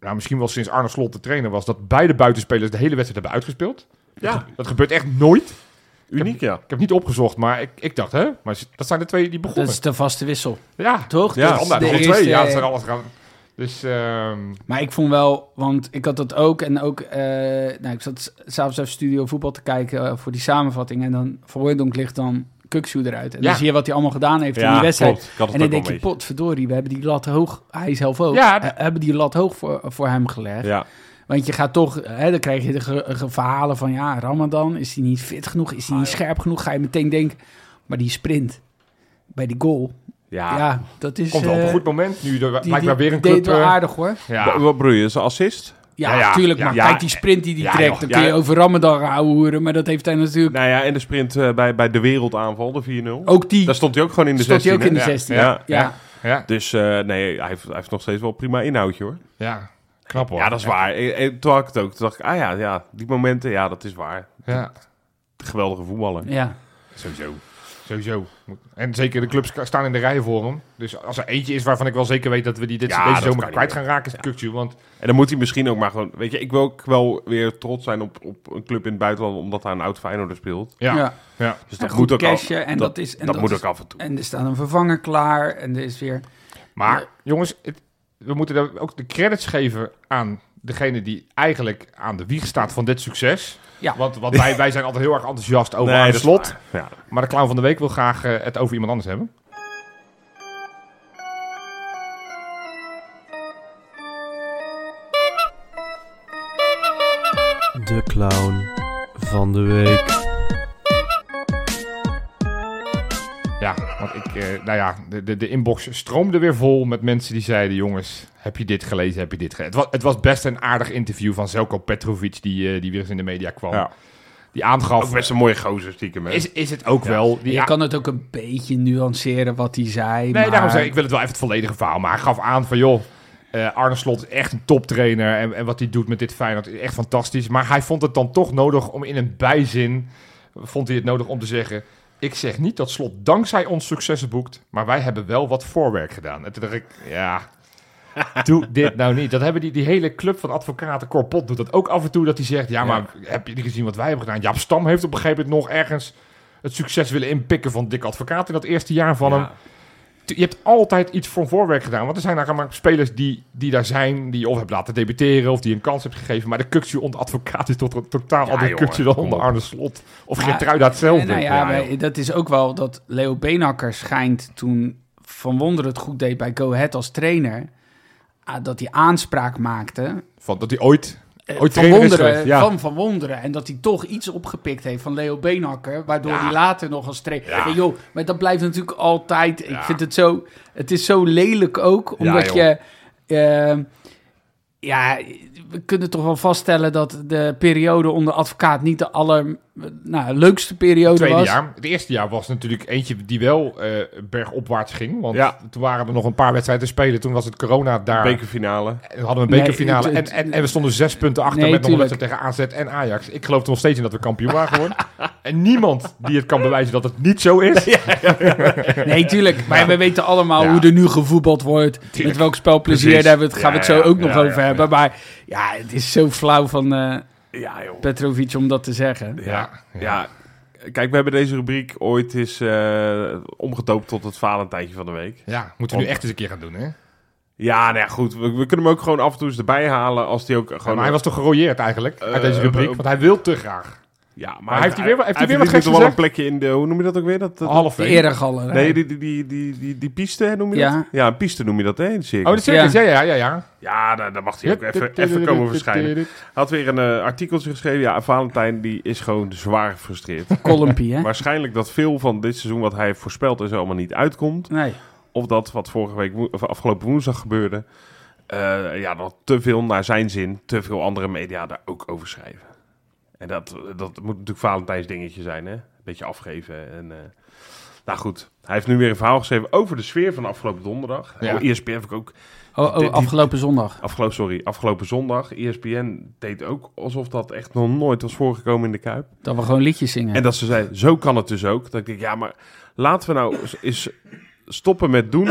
nou, misschien wel sinds Arne Slot de trainer was, dat beide buitenspelers de hele wedstrijd hebben uitgespeeld. Ja, Dat gebeurt echt nooit. uniek ja. Ik heb niet opgezocht, maar ik, ik dacht, hè, maar dat zijn de twee die dat begonnen. is de vaste wissel, ja, toch? Ja, Dat de eerste- twee, ja, dat zijn alles gaan. Dus, ehm, Maar ik vond wel, want ik had dat ook en ook, eh, nou, ik zat s'avonds even studio voetbal te kijken eh, voor die samenvatting en dan voor Hooijdonk ligt dan Kuksu eruit. En Ja. dan zie je wat hij allemaal gedaan heeft in Ja, die wedstrijd. klopt. Ik had het En dan denk je, potverdorie, we hebben die lat hoog, hij zelf ook, Ja, hebben die lat hoog voor, voor hem gelegd. Ja, Want je gaat toch, hè, dan krijg je de ge- ge- verhalen van, ja, Ramadan, is hij niet fit genoeg, is hij Ah, niet scherp genoeg? Ga je meteen denken, maar die sprint bij die goal, ja, ja. dat is... komt wel op een eh, goed moment. Nu er die, blijkbaar die weer een deed club... wel eh, aardig hoor. ja. Wa- Wat bedoel je, zijn assist? Ja, Ja, ja, tuurlijk. ja, maar ja. kijk, die sprint die hij Ja, trekt, joh, dan ja. kun je over Ramadan gaan hoeren. Maar dat heeft hij natuurlijk... Nou ja, en de sprint eh, bij, bij de wereldaanval, de 4-0. ook die Daar stond hij ook gewoon in de stond 16. hij ook in de hè? 16. Ja, Ja, Dus eh, nee, hij heeft, hij heeft nog steeds wel prima inhoudje hoor. ja. knap hoor. Ja, dat is waar. Eh, eh, Toen had ik het ook. Toen dacht ik, ah ja, ja die momenten, ja, dat is waar. Ja, Geweldige voetballer. ja. sowieso. Sowieso. En zeker de clubs staan in de rij voor hem. Dus als er eentje is waarvan ik wel zeker weet dat we die dit, Ja, deze zomer kwijt gaan raken, is Kukcu. Want En dan moet hij misschien ook maar gewoon... Weet je, ik wil ook wel weer trots zijn op, op een club in het buitenland... omdat daar een oud Feyenoorder speelt. ja, ja. ja. Dus dat moet ook cashen af, en dat is- en dat dat moet is- ook af en toe. En er staat een vervanger klaar. En er is weer... Maar Ja. jongens, het- we moeten daar ook de credits geven aan degene die eigenlijk aan de wieg staat van dit succes. Ja. Want, wij, wij zijn altijd heel erg enthousiast over het Slot. Ja. Maar de clown van de week wil graag eh, het over iemand anders hebben. De clown van de week. Want ik, eh, nou ja, de, de, de inbox stroomde weer vol met mensen die zeiden: jongens, heb je dit gelezen? Heb je dit gelezen? Het was, het was best een aardig interview van Zelko Petrovic, die, eh, die weer eens in de media kwam. Ja. Die aangaf: Ook best een mooie gozer stiekem. hè? is, is het ook wel. Die, Je kan het ook een beetje nuanceren wat hij zei. nee, maar... daarom zeg ik, ik wil het wel even het volledige verhaal. Maar hij gaf aan van: joh, eh, Arne Slot is echt een toptrainer. En, en wat hij doet met dit Feyenoord is echt fantastisch. Maar hij vond het dan toch nodig om in een bijzin. Vond hij het nodig om te zeggen. Ik zeg niet dat Slot dankzij ons successen boekt, maar wij hebben wel wat voorwerk gedaan. En toen dacht ik, ja, doe dit nou niet. Dat hebben die, die hele club van advocaten, Corpot doet dat ook af en toe, dat hij zegt, ja, maar heb je niet gezien wat wij hebben gedaan? Jaap Stam heeft op een gegeven moment nog ergens het succes willen inpikken van Dick Advocaat in dat eerste jaar van Ja. hem. Je hebt altijd iets voor voorwerk gedaan. Want er zijn daar maar spelers die, die daar zijn, die je of hebt laten debuteren of die een kans hebt gegeven. Maar de kukje onder advocaat is toch totaal Ja, al de jongen, kukje dan onder. Arne Slot. Of hetzelfde. Nou ja, Ja, maar joh. dat is ook wel dat Leo Beenhakker schijnt toen Van Wonderen het goed deed bij Go Ahead als trainer. ah, dat hij aanspraak maakte. Van dat hij ooit, eh, van Wonderen. Ja. Van Van Wonderen. En dat hij toch iets opgepikt heeft van Leo Beenhakker. Waardoor hij later nog als trainer... Ja. Joh, maar dat blijft natuurlijk altijd... Ik vind het zo... Het is zo lelijk ook, omdat je... eh, ja, we kunnen toch wel vaststellen dat de periode onder advocaat niet de aller nou, leukste periode tweede was. jaar. Het eerste jaar was natuurlijk eentje die wel eh, bergopwaarts ging. Want Ja. toen waren er nog een paar wedstrijden te spelen. Toen was het corona daar. Bekerfinale. En we hadden we een Nee, bekerfinale. het- en, en, en we stonden zes punten achter Nee, met nog een wedstrijd tegen AZ en Ajax. Ik geloof er nog steeds in dat we kampioen waren geworden. en niemand die het kan bewijzen dat het niet zo is. Nee, tuurlijk. Maar we weten allemaal Ja. hoe er nu gevoetbald wordt. Met welk spelplezier. Precies. Daar hebben we het, gaan we het zo ja, ook nog ja, over ja, hebben. Maar ja, het is zo flauw van eh, Ja, joh. Petrovic om dat te zeggen. Ja, ja. Kijk, we hebben deze rubriek ooit eens eh, omgedoopt tot het Valentijntje van de week. Ja, moeten we nu echt eens een keer gaan doen, hè? Ja, nou ja, goed. We, we kunnen hem ook gewoon af en toe eens erbij halen als die ook gewoon... maar hij was toch gerooieerd eigenlijk Eh, uit deze rubriek? eh, Want hij wil te graag. Ja, maar, Maar heeft hij weer heeft hij weer wat geks wel een plekje in de... Hoe noem je dat ook weer? Dat, dat- Half eregallen. Nee, die, die, die, die, die, die piste, noem je Ja. dat? Ja, een piste noem je dat, hè, in de circus. Oh. Ja, ja, ja, ja. Ja, daar, daar mag hij ook even, even komen verschijnen. Hij had weer een eh, artikeltje geschreven. Ja, Valentijn die is gewoon zwaar gefrustreerd. Kolompie, hè? Waarschijnlijk dat veel van dit seizoen wat hij heeft voorspeld en zo allemaal niet uitkomt. Nee. Of dat wat vorige week, of afgelopen woensdag gebeurde. eh, ja, dat te veel naar zijn zin, te veel andere media daar ook over schrijven. En dat, dat moet natuurlijk Valentijns dingetje zijn, hè? Een beetje afgeven. En, eh, nou goed, hij heeft nu weer een verhaal geschreven over de sfeer van afgelopen donderdag. Ja. Oh, ESPN heb ik ook Oh, oh, die- afgelopen zondag. Afgelopen, sorry, afgelopen zondag. ESPN deed ook alsof dat echt nog nooit was voorgekomen in de Kuip. Dat we gewoon liedjes zingen. En dat ze zei, zo kan het dus ook. Dat ik denk, ja, maar laten we nou eens stoppen met doen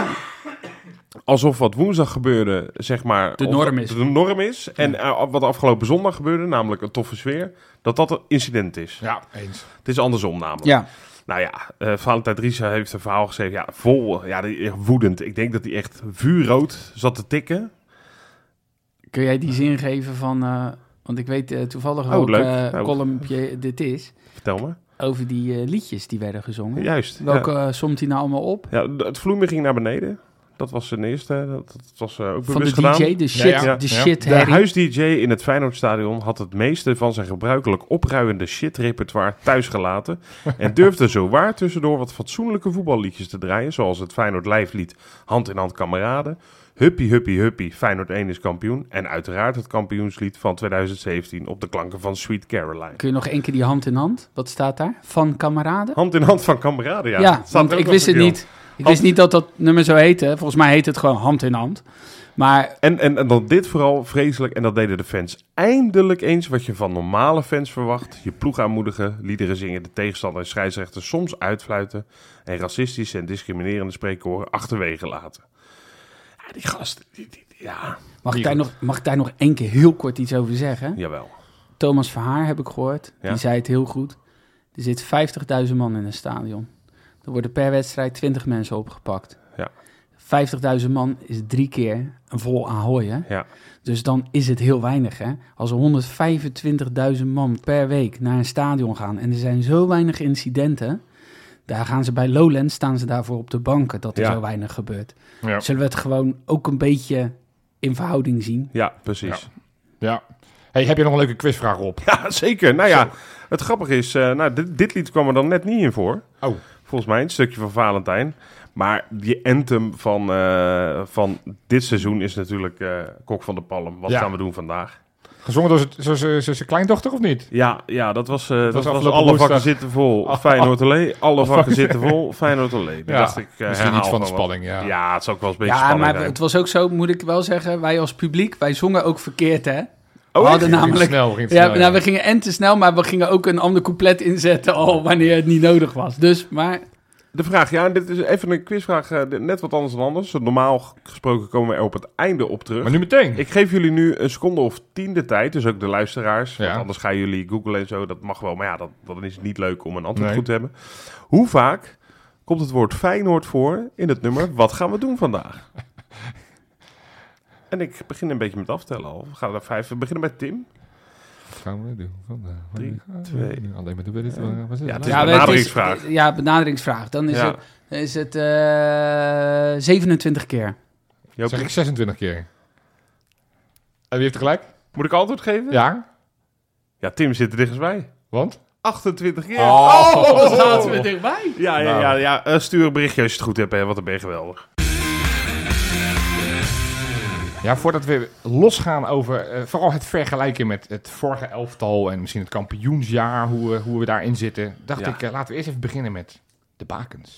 alsof wat woensdag gebeurde, zeg maar... De norm is. De norm is. En eh, wat afgelopen zondag gebeurde, namelijk een toffe sfeer, dat dat een incident is. Ja, eens. Het is andersom namelijk. Ja. Nou ja, eh Valentijn Driessen heeft een verhaal geschreven. Ja, vol, ja, echt woedend. Ik denk dat hij echt vuurrood zat te tikken. Kun jij die zin geven van... eh, want ik weet toevallig Oh, ook leuk. Oh. columnje dit is... Vertel me. over die eh, liedjes die werden gezongen. Juist. Welke ja. somt hij nou allemaal op? Ja, het vloemen ging naar beneden. Dat was zijn eerste. Dat, dat was eh, ook Van de bewust DJ, gedaan. de shit, ja. de Ja. shit De huis-DJ in het Feyenoordstadion had het meeste van zijn gebruikelijk opruiende shit-repertoire thuisgelaten. en durfde zowaar tussendoor wat fatsoenlijke voetballiedjes te draaien. Zoals het Feyenoord lijflied Hand in Hand Kameraden. Huppie, huppie, huppie, Feyenoord 1 is kampioen. En uiteraard het kampioenslied van 2017 op de klanken van Sweet Caroline. Kun je nog één keer die hand in hand? Wat staat daar? Van kameraden? Hand in hand van kameraden, ja. Ja, Staat want ook ik wist het niet. Ik wist niet dat dat nummer zo heette. Volgens mij heet het gewoon hand in hand. Maar En, en, en dan dit vooral vreselijk, en dat deden de fans eindelijk eens wat je van normale fans verwacht. Je ploeg aanmoedigen, liederen zingen, de tegenstander en scheidsrechter soms uitfluiten en racistische en discriminerende spreekkoren achterwege laten. Ja, die gasten, die, die- die- ja, mag ik, daar nog, mag ik daar nog één keer heel kort iets over zeggen? jawel. Thomas Verhaar heb ik gehoord. Ja. Die zei het heel goed. Er zit 50.000 man in een stadion. Er worden per wedstrijd 20 mensen opgepakt. Ja. 50.000 man is drie keer een vol Ahoy, hè? Ja. Dus dan is het heel weinig, hè? Als er 125.000 man per week naar een stadion gaan... en er zijn zo weinig incidenten... daar gaan ze bij Lowlands, staan ze daarvoor op de banken... dat er Ja. zo weinig gebeurt. Ja. Zullen we het gewoon ook een beetje in verhouding zien? Ja, precies. Ja. Hey, heb je nog een leuke quizvraag op? Ja, zeker. Nou ja, het grappige is, eh, nou, dit, dit lied kwam er dan net niet in voor. Oh. Volgens mij, een stukje van Valentijn. Maar die anthem van, eh, van dit seizoen is natuurlijk eh, Kok van de Palm. Wat Ja. gaan we doen vandaag? Gezongen door zijn- kleindochter of niet? Ja, ja dat was, eh, dat was, alle vakken zitten vol. Oh. Feyenoord. Alle vakken zitten vol. Feyenoord. Die Ja, dacht ik, eh, Misschien iets van de spanning, ja. Ja, het is ook wel eens een beetje Ja, spannend. maar het was ook zo, moet ik wel zeggen, wij als publiek, wij zongen ook verkeerd, hè? Oh, we hadden echt? namelijk... snel, ging Ja, snel, nou, we gingen en te snel, maar we gingen ook een ander couplet inzetten al wanneer het niet nodig was. Dus, maar De vraag, ja, dit is even een quizvraag, eh, net wat anders dan anders. Normaal gesproken komen we er op het einde op terug. Maar nu meteen. Ik geef jullie nu een seconde of tien de tijd, dus ook de luisteraars. Ja. Want anders gaan jullie googlen en zo, dat mag wel. Maar ja, dat, dan is het niet leuk om een antwoord Nee. goed te hebben. Hoe vaak komt het woord Feyenoord voor in het nummer Wat gaan we doen vandaag? En ik begin een beetje met aftellen al. We gaan er vijf. We beginnen bij Tim. Wat gaan we doen vandaag? Drie, twee. Alleen maar doen we dit. Ja. het? Ja, het is Ja, een benaderingsvraag. is- ja, benaderingsvraag. Dan is Ja. het, is het eh 27 keer. Joop, Zeg ik 26 keer. En wie heeft er gelijk? Moet ik antwoord geven? Ja? Ja, Tim zit er dichtstbij. Want? 28 keer. Oh. zaten we dichtbij. Ja, ja, Nou. ja, ja. Eh, stuur een berichtje als je het goed hebt, hè, want dan ben je geweldig. Ja, voordat we losgaan over eh, vooral het vergelijken met het vorige elftal en misschien het kampioensjaar, hoe, we- hoe we daarin zitten, dacht Ja. ik, eh, laten we eerst even beginnen met de bakens.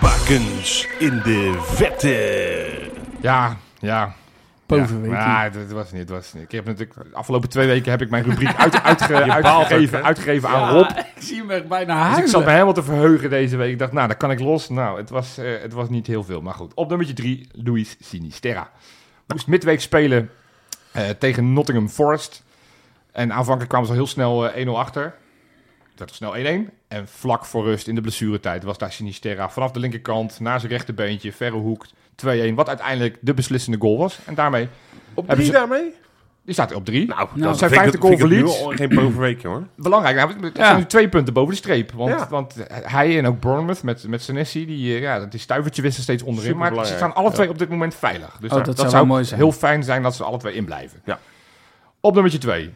Bakens in de vette. Ja, ja. Bovenweek. Ja, het was niet, het was niet. Ik heb natuurlijk, de afgelopen twee weken heb ik mijn rubriek uit, uitge- baalt uitgegeven, uitgegeven aan Ja, Rob. ik zie hem echt bijna Dus ik huilen. zat me helemaal te verheugen deze week. Ik dacht, nou, dan kan ik los. Nou, het was, eh, het was niet heel veel. Maar goed, op nummertje drie, Luis Sinisterra. Moest midweek spelen eh, tegen Nottingham Forest. En aanvankelijk kwamen ze al heel snel eh, 1-0 achter. Het werd al snel 1-1. En vlak voor rust in de blessuretijd was daar Sinisterra vanaf de linkerkant naar zijn rechterbeentje, verre hoek, 2-1. Wat uiteindelijk de beslissende goal was. En daarmee, Op Hebben drie ze- daarmee? die staat op drie. Nou, Nou, dat zijn vijfde goal verlies. Geen bovenweekje hoor. Belangrijk, nou, er Ja. zijn nu twee punten boven de streep. Want, Ja. want hij en ook Bournemouth met, met Senesi, die, eh, ja, dat die stuivertje wisten steeds onderin. Maar ze staan alle Ja. twee op dit moment veilig. Dus Oh, daar- dat dat, zou mooi zijn. heel fijn zijn dat ze alle twee in blijven. Ja. Op nummertje twee.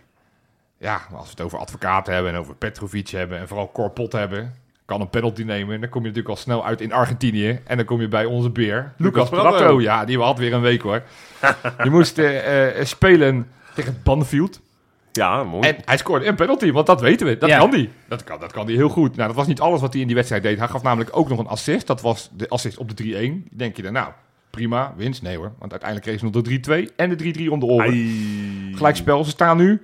Ja, als we het over advocaten hebben en over Petrovic hebben en vooral Corpot hebben, kan een penalty nemen. En dan kom je natuurlijk al snel uit in Argentinië. En dan kom je bij onze beer, Lucas Pratto. Prato. Ja, die had weer een week hoor. die moest eh, eh, spelen tegen Banfield. Ja, mooi. En hij scoorde een penalty, want dat weten we. Dat Ja. kan hij. Dat kan, dat kan hij heel goed. Nou, dat was niet alles wat hij in die wedstrijd deed. Hij gaf namelijk ook nog een assist. Dat was de assist op de 3-1. Denk je dan, nou, prima, winst. Nee hoor, want uiteindelijk kreeg ze nog de 3-2 en de 3-3 om de oren. Gelijkspel. Ze staan nu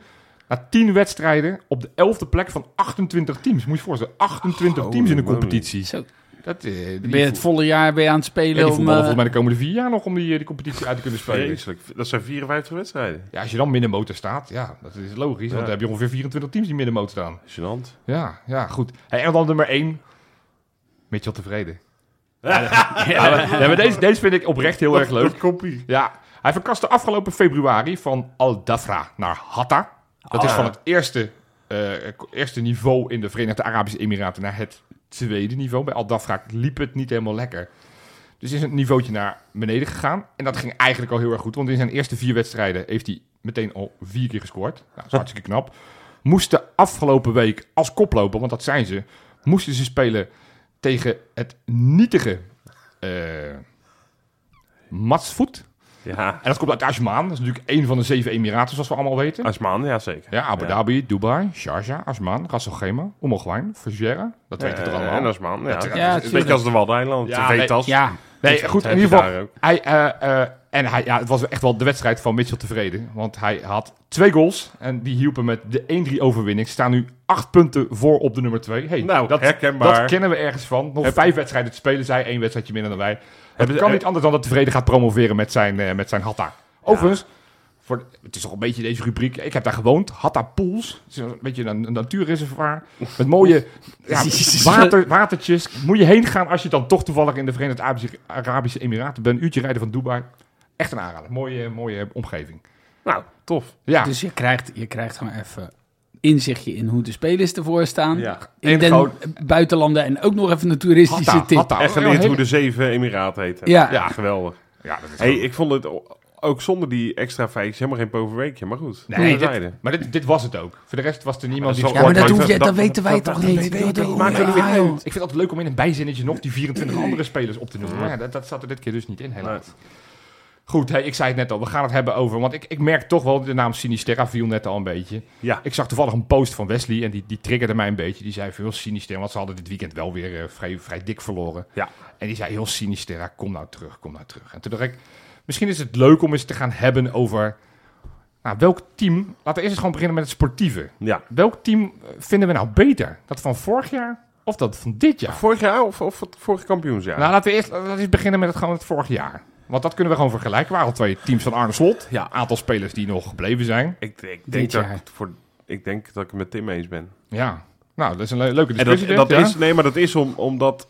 na 10 wedstrijden op de 11e plek van 28 teams. Moet je je voorstellen, 28 Holy teams in de competitie. Zo, Dat, eh, die, ben je het volle jaar ben je aan het ja, spelen die om... eh, volgens mij de komende vier jaar nog om die, eh, die competitie uit te kunnen spelen. Vreselijk. Dat zijn 54 wedstrijden. Ja, als je dan middenmotor staat, ja, dat is logisch. Want Ja. dan heb je ongeveer 24 teams die middenmotor staan. Gênant. Ja, ja, goed. Hey, en dan nummer 1. Mitchell tevreden. Ja, maar deze, deze vind ik oprecht heel erg leuk. kopie. Ja, hij verkaste afgelopen februari van Al Dafra naar Hatta. Dat is Ah. van het eerste, eh, eerste niveau in de Verenigde Arabische Emiraten naar het tweede niveau. Bij Al Dafra liep het niet helemaal lekker. Dus is een niveautje naar beneden gegaan. En dat ging eigenlijk al heel erg goed. Want in zijn eerste vier wedstrijden heeft hij meteen al vier keer gescoord. Nou, dat is hartstikke knap. Moesten afgelopen week als koploper, want dat zijn ze, moesten ze spelen tegen het nietige eh Matsvoet. Ja. En dat komt uit Ajman. Dat is natuurlijk één van de zeven Emiraten, zoals we allemaal weten. Asman, ja zeker. Ja, Abu Ja. Dhabi, Dubai, Sharjah, Ajman, Ras Al Khaimah, Umm Al Quwain, Fujairah. Dat weten we toch Eh, allemaal. En Asman, ja. Dat- ja. Ja, Een beetje tuurlijk. als de Waddeneiland. Ja, de nee, Vetas. Ja, Nee, Dat goed, in ieder geval. Hij, eh, eh, en hij, ja, het was echt wel de wedstrijd van Mitchell tevreden. Want hij had twee goals en die hielpen met de 1-3 overwinning. Staan nu acht punten voor op de nummer 2. Hey, Nou, dat, herkenbaar. dat kennen we ergens van. Nog Heb- vijf wedstrijden te spelen, zij één wedstrijdje minder dan wij. Het kan niet anders dan dat tevreden gaat promoveren met zijn, eh, met zijn Hatta. Overigens, voor, het is toch een beetje deze rubriek. Ik heb daar gewoond. Hatta Pools. Een beetje een, een natuurreservoir. Met mooie ja, water, watertjes. Moet je heen gaan als je dan toch toevallig in de Verenigde Arabische, Arabische Emiraten bent. Een uurtje rijden van Dubai. Echt een aanrader. Mooie, mooie omgeving. Nou, tof. Ja, dus je krijgt, je krijgt gewoon even inzichtje in hoe de spelers ervoor staan. Ja. In gewoon- buitenlanden en ook nog even een toeristische Hatta, tip. Hatta. Een geleerd hele- hoe de zeven Emiraten heten. Ja. ja geweldig. Ja, dat is Hey, ik vond het ook zonder die extra feitjes helemaal geen poverweekje. Maar goed, Nee, dit-. Maar dit, dit was het ook. Voor de rest was er niemand die Ja, maar dat, hoef je, dat- dat weten wij dat- toch dat- niet? dat- dat- maakt er niet ja, uit. joh. Ik vind het altijd leuk om in een bijzinnetje nog die 24 andere spelers op te noemen. Maar ja, dat, dat zat er dit keer dus niet in, helaas. Goed, hey, ik zei het net al, we gaan het hebben over... Want ik, ik merk toch wel, de naam Sinisterra viel net al een beetje. Ja, Ik zag toevallig een post van Wesley en die, die triggerde mij een beetje. Die zei veel Sinisterra, want ze hadden dit weekend wel weer eh, vrij, vrij dik verloren. Ja. En die zei heel Sinisterra, kom nou terug, kom nou terug. En toen dacht ik, misschien is het leuk om eens te gaan hebben over... Nou, welk team... Laten we eerst eens gewoon beginnen met het sportieve. ja. Welk team eh, vinden we nou beter? Dat van vorig jaar of dat van dit jaar? Vorig jaar of, of het vorige kampioensjaar? Nou, laten we eerst laten we eens beginnen met het, gewoon het vorig jaar. Want dat kunnen we gewoon vergelijken. Er waren al twee teams van Arne Slot. Ja. Een aantal spelers die nog gebleven zijn. ik, ik, denk dat, ik, voor, ik denk dat ik het met Tim eens ben. Ja. Nou, dat is een le- leuke En dat, discussie. dat dit, ja? is, nee, maar dat is om, omdat...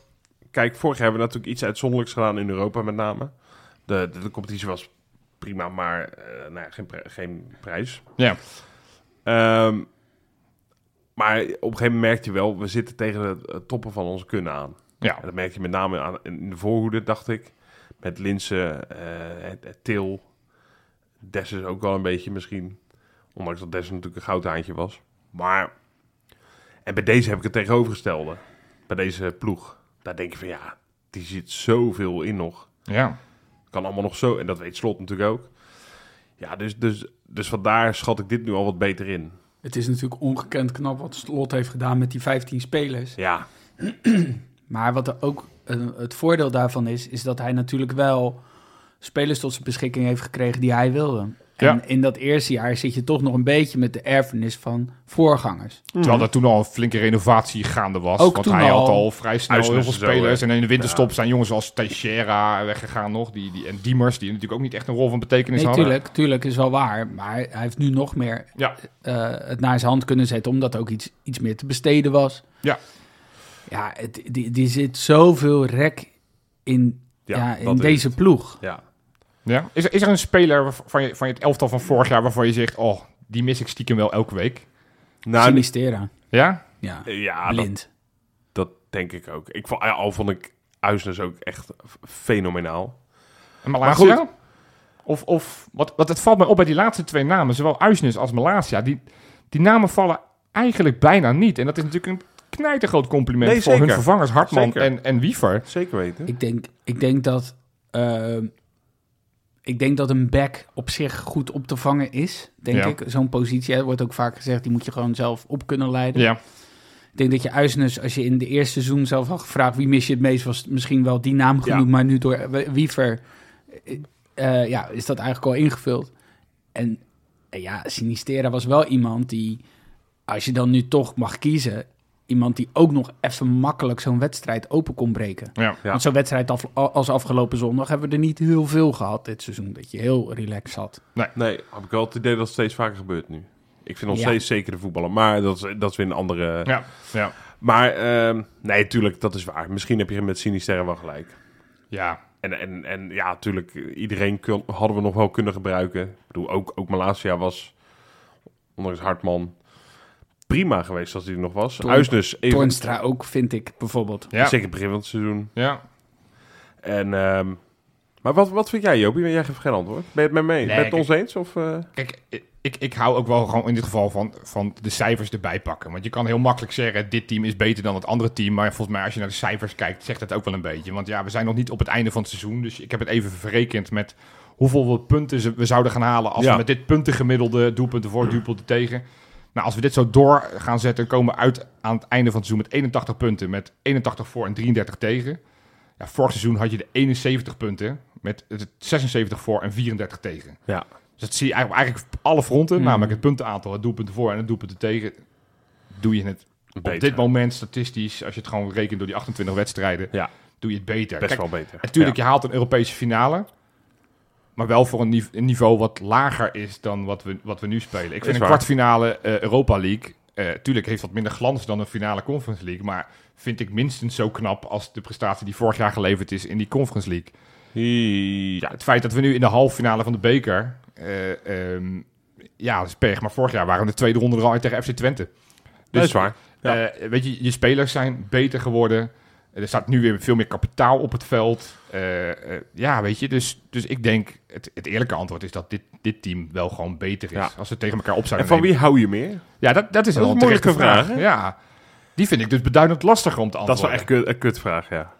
Kijk, vorig jaar hebben we natuurlijk iets uitzonderlijks gedaan in Europa met name. De, de, de competitie was prima, maar eh, nou ja, geen, pri- geen prijs. Ja. Ehm, maar op een gegeven moment merkte je wel, we zitten tegen het toppen van onze kunnen aan. Ja. En dat merk je met name aan, in de voorhoede, dacht ik. Met Linsen, eh, het, het Til, Dessus ook wel een beetje misschien. Ondanks dat Dessus natuurlijk een goudhaantje was. Maar, en bij deze heb ik het tegenovergestelde. Bij deze ploeg. Daar denk je van ja, die zit zoveel in nog. Ja. Kan allemaal nog zo, en dat weet Slot natuurlijk ook. Ja, dus, dus, dus vandaar schat ik dit nu al wat beter in. Het is natuurlijk ongekend knap wat Slot heeft gedaan met die 15 spelers. Ja, Maar wat er ook het voordeel daarvan is, is dat hij natuurlijk wel spelers tot zijn beschikking heeft gekregen die hij wilde. Ja. En in dat eerste jaar zit je toch nog een beetje met de erfenis van voorgangers. Terwijl er toen al een flinke renovatie gaande was. Ook want toen hij had al. vrij snel heel veel zo, spelers. En in de winterstop zijn jongens als Teixeira weggegaan nog. Die, die, en Diemers, die natuurlijk ook niet echt een rol van betekenis Nee, hadden. tuurlijk, tuurlijk is wel waar. Maar hij heeft nu nog meer Ja. eh, het naar zijn hand kunnen zetten, omdat ook iets, iets meer te besteden was. Ja. Ja, het, die, die zit zoveel rek in, ja, in deze het. ploeg. Ja. Ja. Is, er, is er een speler van je, van je het elftal van vorig jaar waarvan je zegt... Oh, die mis ik stiekem wel elke week. Nou, Sinistera. Ja? Ja, ja, dat, blind. dat denk ik ook. Ik vond, al vond ik Uisnes ook echt fenomenaal. En Maar Malasia? goed. Of, of wat, wat het valt mij op bij die laatste twee namen, zowel Uisnes als Malasia, die, die namen vallen eigenlijk bijna niet. En dat is natuurlijk een knijtergroot compliment Nee, voor zeker. hun vervangers Hartman Zeker. en, en Wiever. Zeker weten. Ik denk, ik denk dat. eh, ik denk dat een back op zich goed op te vangen is. Denk Ja. ik. Zo'n positie. Er wordt ook vaak gezegd, die moet je gewoon zelf op kunnen leiden. Ja, Ik denk dat je Uisnes, als je in de eerste seizoen zelf had gevraagd wie mis je het meest, was misschien wel die naam genoemd. Ja. Maar nu door Wiever eh, eh, ja, is dat eigenlijk al ingevuld. En ja, Sinistera was wel iemand die, als je dan nu toch mag kiezen, iemand die ook nog even makkelijk zo'n wedstrijd open kon breken. ja. Ja. Want zo'n wedstrijd af- als afgelopen zondag hebben we er niet heel veel gehad dit seizoen. Dat je heel relaxed zat. Nee, heb ik wel het idee dat het steeds vaker gebeurt nu. Ik vind nog Ja. steeds zeker de voetballer, maar dat is, dat is weer een andere... ja, ja. Maar ehm, nee, tuurlijk, dat is waar. Misschien heb je met Sinisterre wel gelijk. ja. En, en, en ja, natuurlijk, iedereen kun- hadden we nog wel kunnen gebruiken. Ik bedoel, ook, ook Malasia was, ondanks Hartman, prima geweest als hij er nog was. Toorn- Uisnes, even, Toornstra ook, vind ik bijvoorbeeld. ja. zeker begin van het seizoen. ja. En, ehm, maar wat, wat vind jij, Jopie? Jij geeft geen antwoord. Ben je het met me eens? Nee, ben je het ons eens? Of, eh? Kijk, ik, ik hou ook wel gewoon in dit geval van, van de cijfers erbij pakken. Want je kan heel makkelijk zeggen, dit team is beter dan het andere team. Maar volgens mij, als je naar de cijfers kijkt, zegt dat ook wel een beetje. Want ja, we zijn nog niet op het einde van het seizoen. Dus ik heb het even verrekend met hoeveel punten ze- we zouden gaan halen... als Ja. we met dit puntengemiddelde doelpunten voor, doelpunten tegen... Nou, als we dit zo door gaan zetten, komen we uit aan het einde van het seizoen met 81 punten. Met 81 voor en 33 tegen. Ja, vorig seizoen had je de 71 punten met het 76 voor en 34 tegen. Ja. Dus dat zie je eigenlijk, eigenlijk op alle fronten, Hmm. namelijk het puntenaantal, het doelpunten voor en het doelpunten tegen, doe je het op dit moment statistisch, als je het gewoon rekent door die 28 wedstrijden, Ja. doe je het beter. Best Kijk, wel beter. natuurlijk, je haalt een Europese finale, maar wel voor een, nive- een niveau wat lager is dan wat we, wat we nu spelen. Ik vind een waar. kwartfinale eh, Europa League, eh tuurlijk heeft wat minder glans dan een finale Conference League, maar vind ik minstens zo knap als de prestatie die vorig jaar geleverd is in die Conference League. Ja. Ja, het feit dat we nu in de halve finale van de beker. eh, ehm, ja, dat is pech. Maar vorig jaar waren we de tweede ronde er al uit tegen FC Twente. dat is waar. Ja. eh, weet je, je spelers zijn beter geworden. Er staat nu weer veel meer kapitaal op het veld. Eh, eh, ja, weet je, dus, dus ik denk, het, het eerlijke antwoord is dat dit, dit team wel gewoon beter is. Ja. Als ze tegen elkaar op En van nemen. wie hou je meer? Ja, dat, dat is Dat wel een moeilijke vraag. vraag? Ja, die vind ik dus beduidend lastiger om te Dat is wel antwoorden. echt kut, een kutvraag, ja.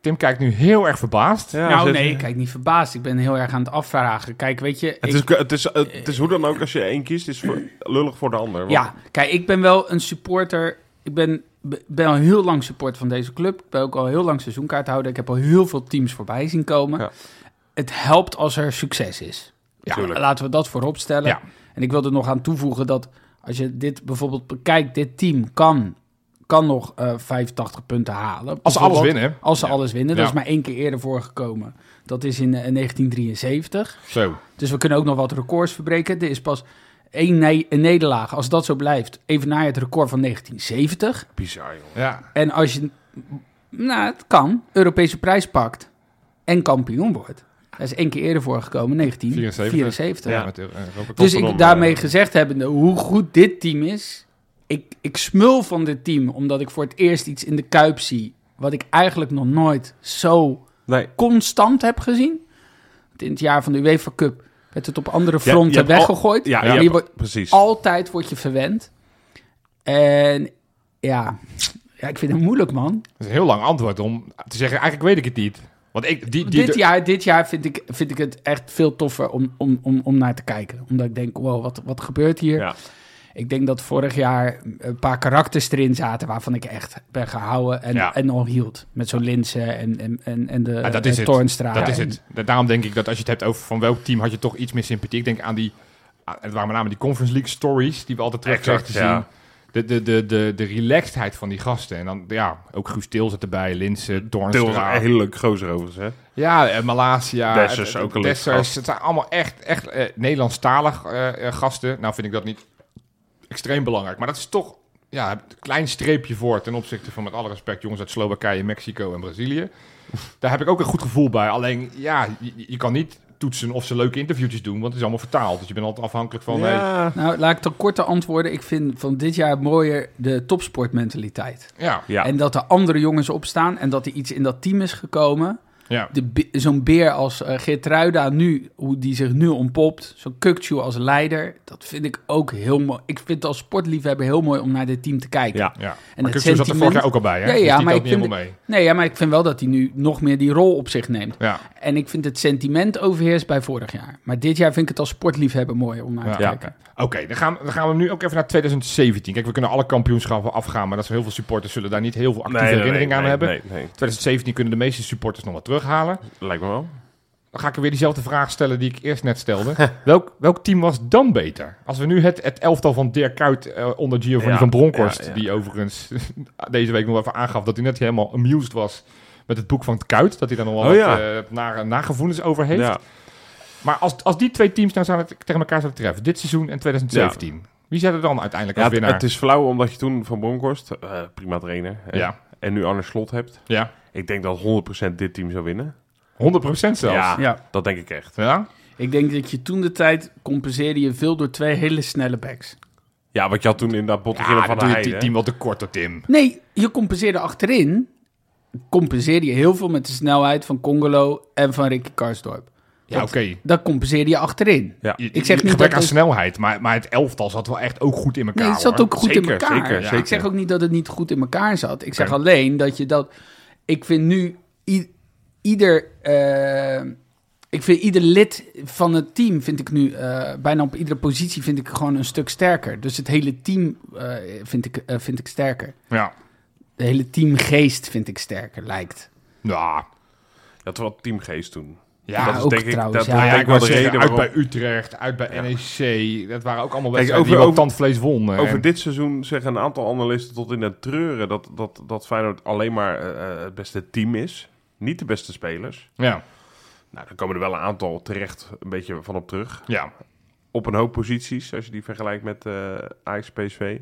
Tim kijkt nu heel erg verbaasd. ja nou nee, kijk niet verbaasd. Ik ben heel erg aan het afvragen. Kijk, weet je... Het ik- is, het, is, het is hoe dan ook, als je één kiest, is voor, lullig voor de ander. Want- Ja, kijk, ik ben wel een supporter. Ik ben, be- ben al heel lang supporter van deze club. Ik ben ook al heel lang seizoenkaarthouder. Ik heb al heel veel teams voorbij zien komen. Ja. Het helpt als er succes is. Ja, Tuurlijk. laten we dat voorop stellen. Ja. En ik wil er nog aan toevoegen dat als je dit bijvoorbeeld bekijkt, dit team kan, kan nog eh 85 punten halen. Als ze alles winnen. Als ze Ja. alles winnen. Dat is maar één keer eerder voorgekomen. Dat is in eh, 1973. Zo. Dus we kunnen ook nog wat records verbreken. Er is pas één ne- een nederlaag. Als dat zo blijft, even na het record van 1970. Bizar, joh. Ja. En als je, nou, het kan, Europese prijs pakt en kampioen wordt. Dat is één keer eerder voorgekomen, 1974. Ja, met eh, Europa. Dus ik daarmee eh, gezegd hebbende, hoe goed dit team is. Ik, ik smul van dit team, omdat ik voor het eerst iets in de Kuip zie... wat ik eigenlijk nog nooit zo Nee, constant heb gezien. In het jaar van de UEFA Cup werd het op andere Ja, je fronten al- weggegooid. ja, Maar ja, je wordt, precies. altijd word je verwend. En ja, ja, ik vind het moeilijk, man. Dat is een heel lang antwoord om te zeggen, eigenlijk weet ik het niet. Want ik, die, die, dit, jaar, dit jaar vind ik, vind ik het echt veel toffer om, om, om, om naar te kijken. Omdat ik denk, wow, wat, wat gebeurt hier? Ja. Ik denk dat vorig jaar een paar karakters erin zaten... waarvan ik echt ben gehouden en, Ja. en al hield. Met zo'n Linsen en, en, en, en de Ja, dat is eh. Toornstra. Dat is En- het. Da- Daarom denk ik dat als je het hebt over van welk team had je toch iets meer sympathie. Ik denk aan die, het waren met name die Conference League stories die we altijd terug Exact, kregen te ja. zien. De, de, de, de, de relaxedheid van die gasten. En dan, ja, ook Guus Til zit erbij, Linsen, Til was Toornstra. een hele leuke gozer overigens, hè? Ja, en Malasia. Dessers, het- het- ook een Dessers. Het zijn allemaal echt, echt eh, Nederlandstalig eh, eh, gasten. Nou vind ik dat niet extreem belangrijk. Maar dat is toch ja, een klein streepje voor ten opzichte van met alle respect jongens uit Slowakije, Mexico en Brazilië. Daar heb ik ook een goed gevoel bij. Alleen, ja, je, je kan niet toetsen of ze leuke interviewtjes doen, want het is allemaal vertaald. Dus je bent altijd afhankelijk van... hey. Nou, laat ik dan korter antwoorden. Ik vind van dit jaar mooier de topsportmentaliteit. ja, ja. En dat er andere jongens opstaan en dat er iets in dat team is gekomen. Ja. Zo'n beer als uh, Geertruida nu, hoe die zich nu ontpopt. Zo'n Kukcu als leider. Dat vind ik ook heel mooi. Ik vind het als sportliefhebber heel mooi om naar dit team te kijken. ja. ja. En maar zat er vorig jaar ook al bij, hè? Ja, Dus ja, die maar ik niet vind helemaal mee. Nee, ja, maar ik vind wel dat hij nu nog meer die rol op zich neemt. Ja. En ik vind het sentiment overheerst bij vorig jaar. Maar dit jaar vind ik het als sportliefhebber mooi om naar Ja. te Ja. kijken. Oké, dan, gaan, dan gaan we nu ook even naar 2017. Kijk, we kunnen alle kampioenschappen afgaan, maar dat zijn heel veel supporters zullen daar niet heel veel actieve Nee, nee, herinnering aan nee, hebben. Nee, nee. 2017 kunnen de meeste supporters nog wat terughalen. Lijkt me wel. Dan ga ik er weer diezelfde vraag stellen die ik eerst net stelde. welk, welk team was dan beter? Als we nu het, het elftal van Dirk Kuyt eh, onder Giovanni Ja, van Bronckhorst, ja, die overigens deze week nog even aangaf dat hij net helemaal amused was met het boek van het Kuyt, dat hij daar nog wel Oh, wat eh, nare nagevoelens over heeft. Ja. Maar als, als die twee teams nou zouden, tegen elkaar zouden treffen, dit seizoen en 2017, wie zou er dan uiteindelijk Ja, als het, winnaar? het is flauw omdat je toen Van Bronckhorst, eh, prima trainer, Ja. En nu Arne Slot hebt. Ja, Ik denk dat 100% dit team zou winnen. 100% zelfs. Ja, Ja. dat denk ik echt. Ja? Ik denk dat je toen de tijd compenseerde je veel door twee hele snelle backs. Ja, wat je had toen in dat Bottegillen Ja, van de Heide. het team wat te kort door Tim. Nee, je compenseerde achterin. Compenseerde je heel veel met de snelheid van Congolo en van Ricky Karsdorp. Ja, oké. Dat compenseerde je achterin. Ja. Ik zeg niet gebrek dat aan het- snelheid, maar, maar het elftal zat wel echt ook goed in elkaar. Nee, het zat hoor. ook goed in elkaar. zeker, Ja. zeker. Ik zeg ook niet dat het niet goed in elkaar zat. Ik zeg alleen dat je dat... Ik vind nu ieder... eh, ik vind ieder lid van het team, vind ik nu, eh, bijna op iedere positie, vind ik gewoon een stuk sterker. Dus het hele team eh, vind, ik, vind ik sterker. Ja. De hele teamgeest vind ik sterker, lijkt. Ja, had wel teamgeest toen. Ja, dat is ook denk ik, trouwens, dat ja. is ja, denk ik wel de reden uit bij Utrecht, uit bij. NEC. Dat waren ook allemaal wedstrijden over- die wel over- tandvlees wonnen. Over En- dit seizoen zeggen een aantal analisten tot in het treuren dat, dat, dat Feyenoord alleen maar eh, eh, het beste team is. Niet de beste spelers. Ja, Nou, dan komen er wel een aantal terecht een beetje van op terug. ja. Op een hoop posities, als je die vergelijkt met eh Ajax PSV.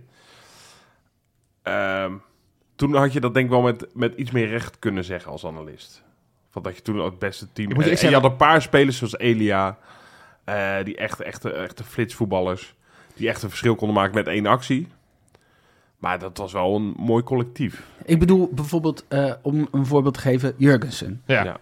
Ehm, toen had je dat denk ik wel met, met iets meer recht kunnen zeggen als analist. Van dat je toen het beste team... Ik moet je en, en je had een paar spelers zoals Elia, eh, die echt, echte, echte flitsvoetballers, die echt een verschil konden maken met één actie. Maar dat was wel een mooi collectief. Ik bedoel bijvoorbeeld, eh, om een voorbeeld te geven, Jurgensen. Ja. Ja.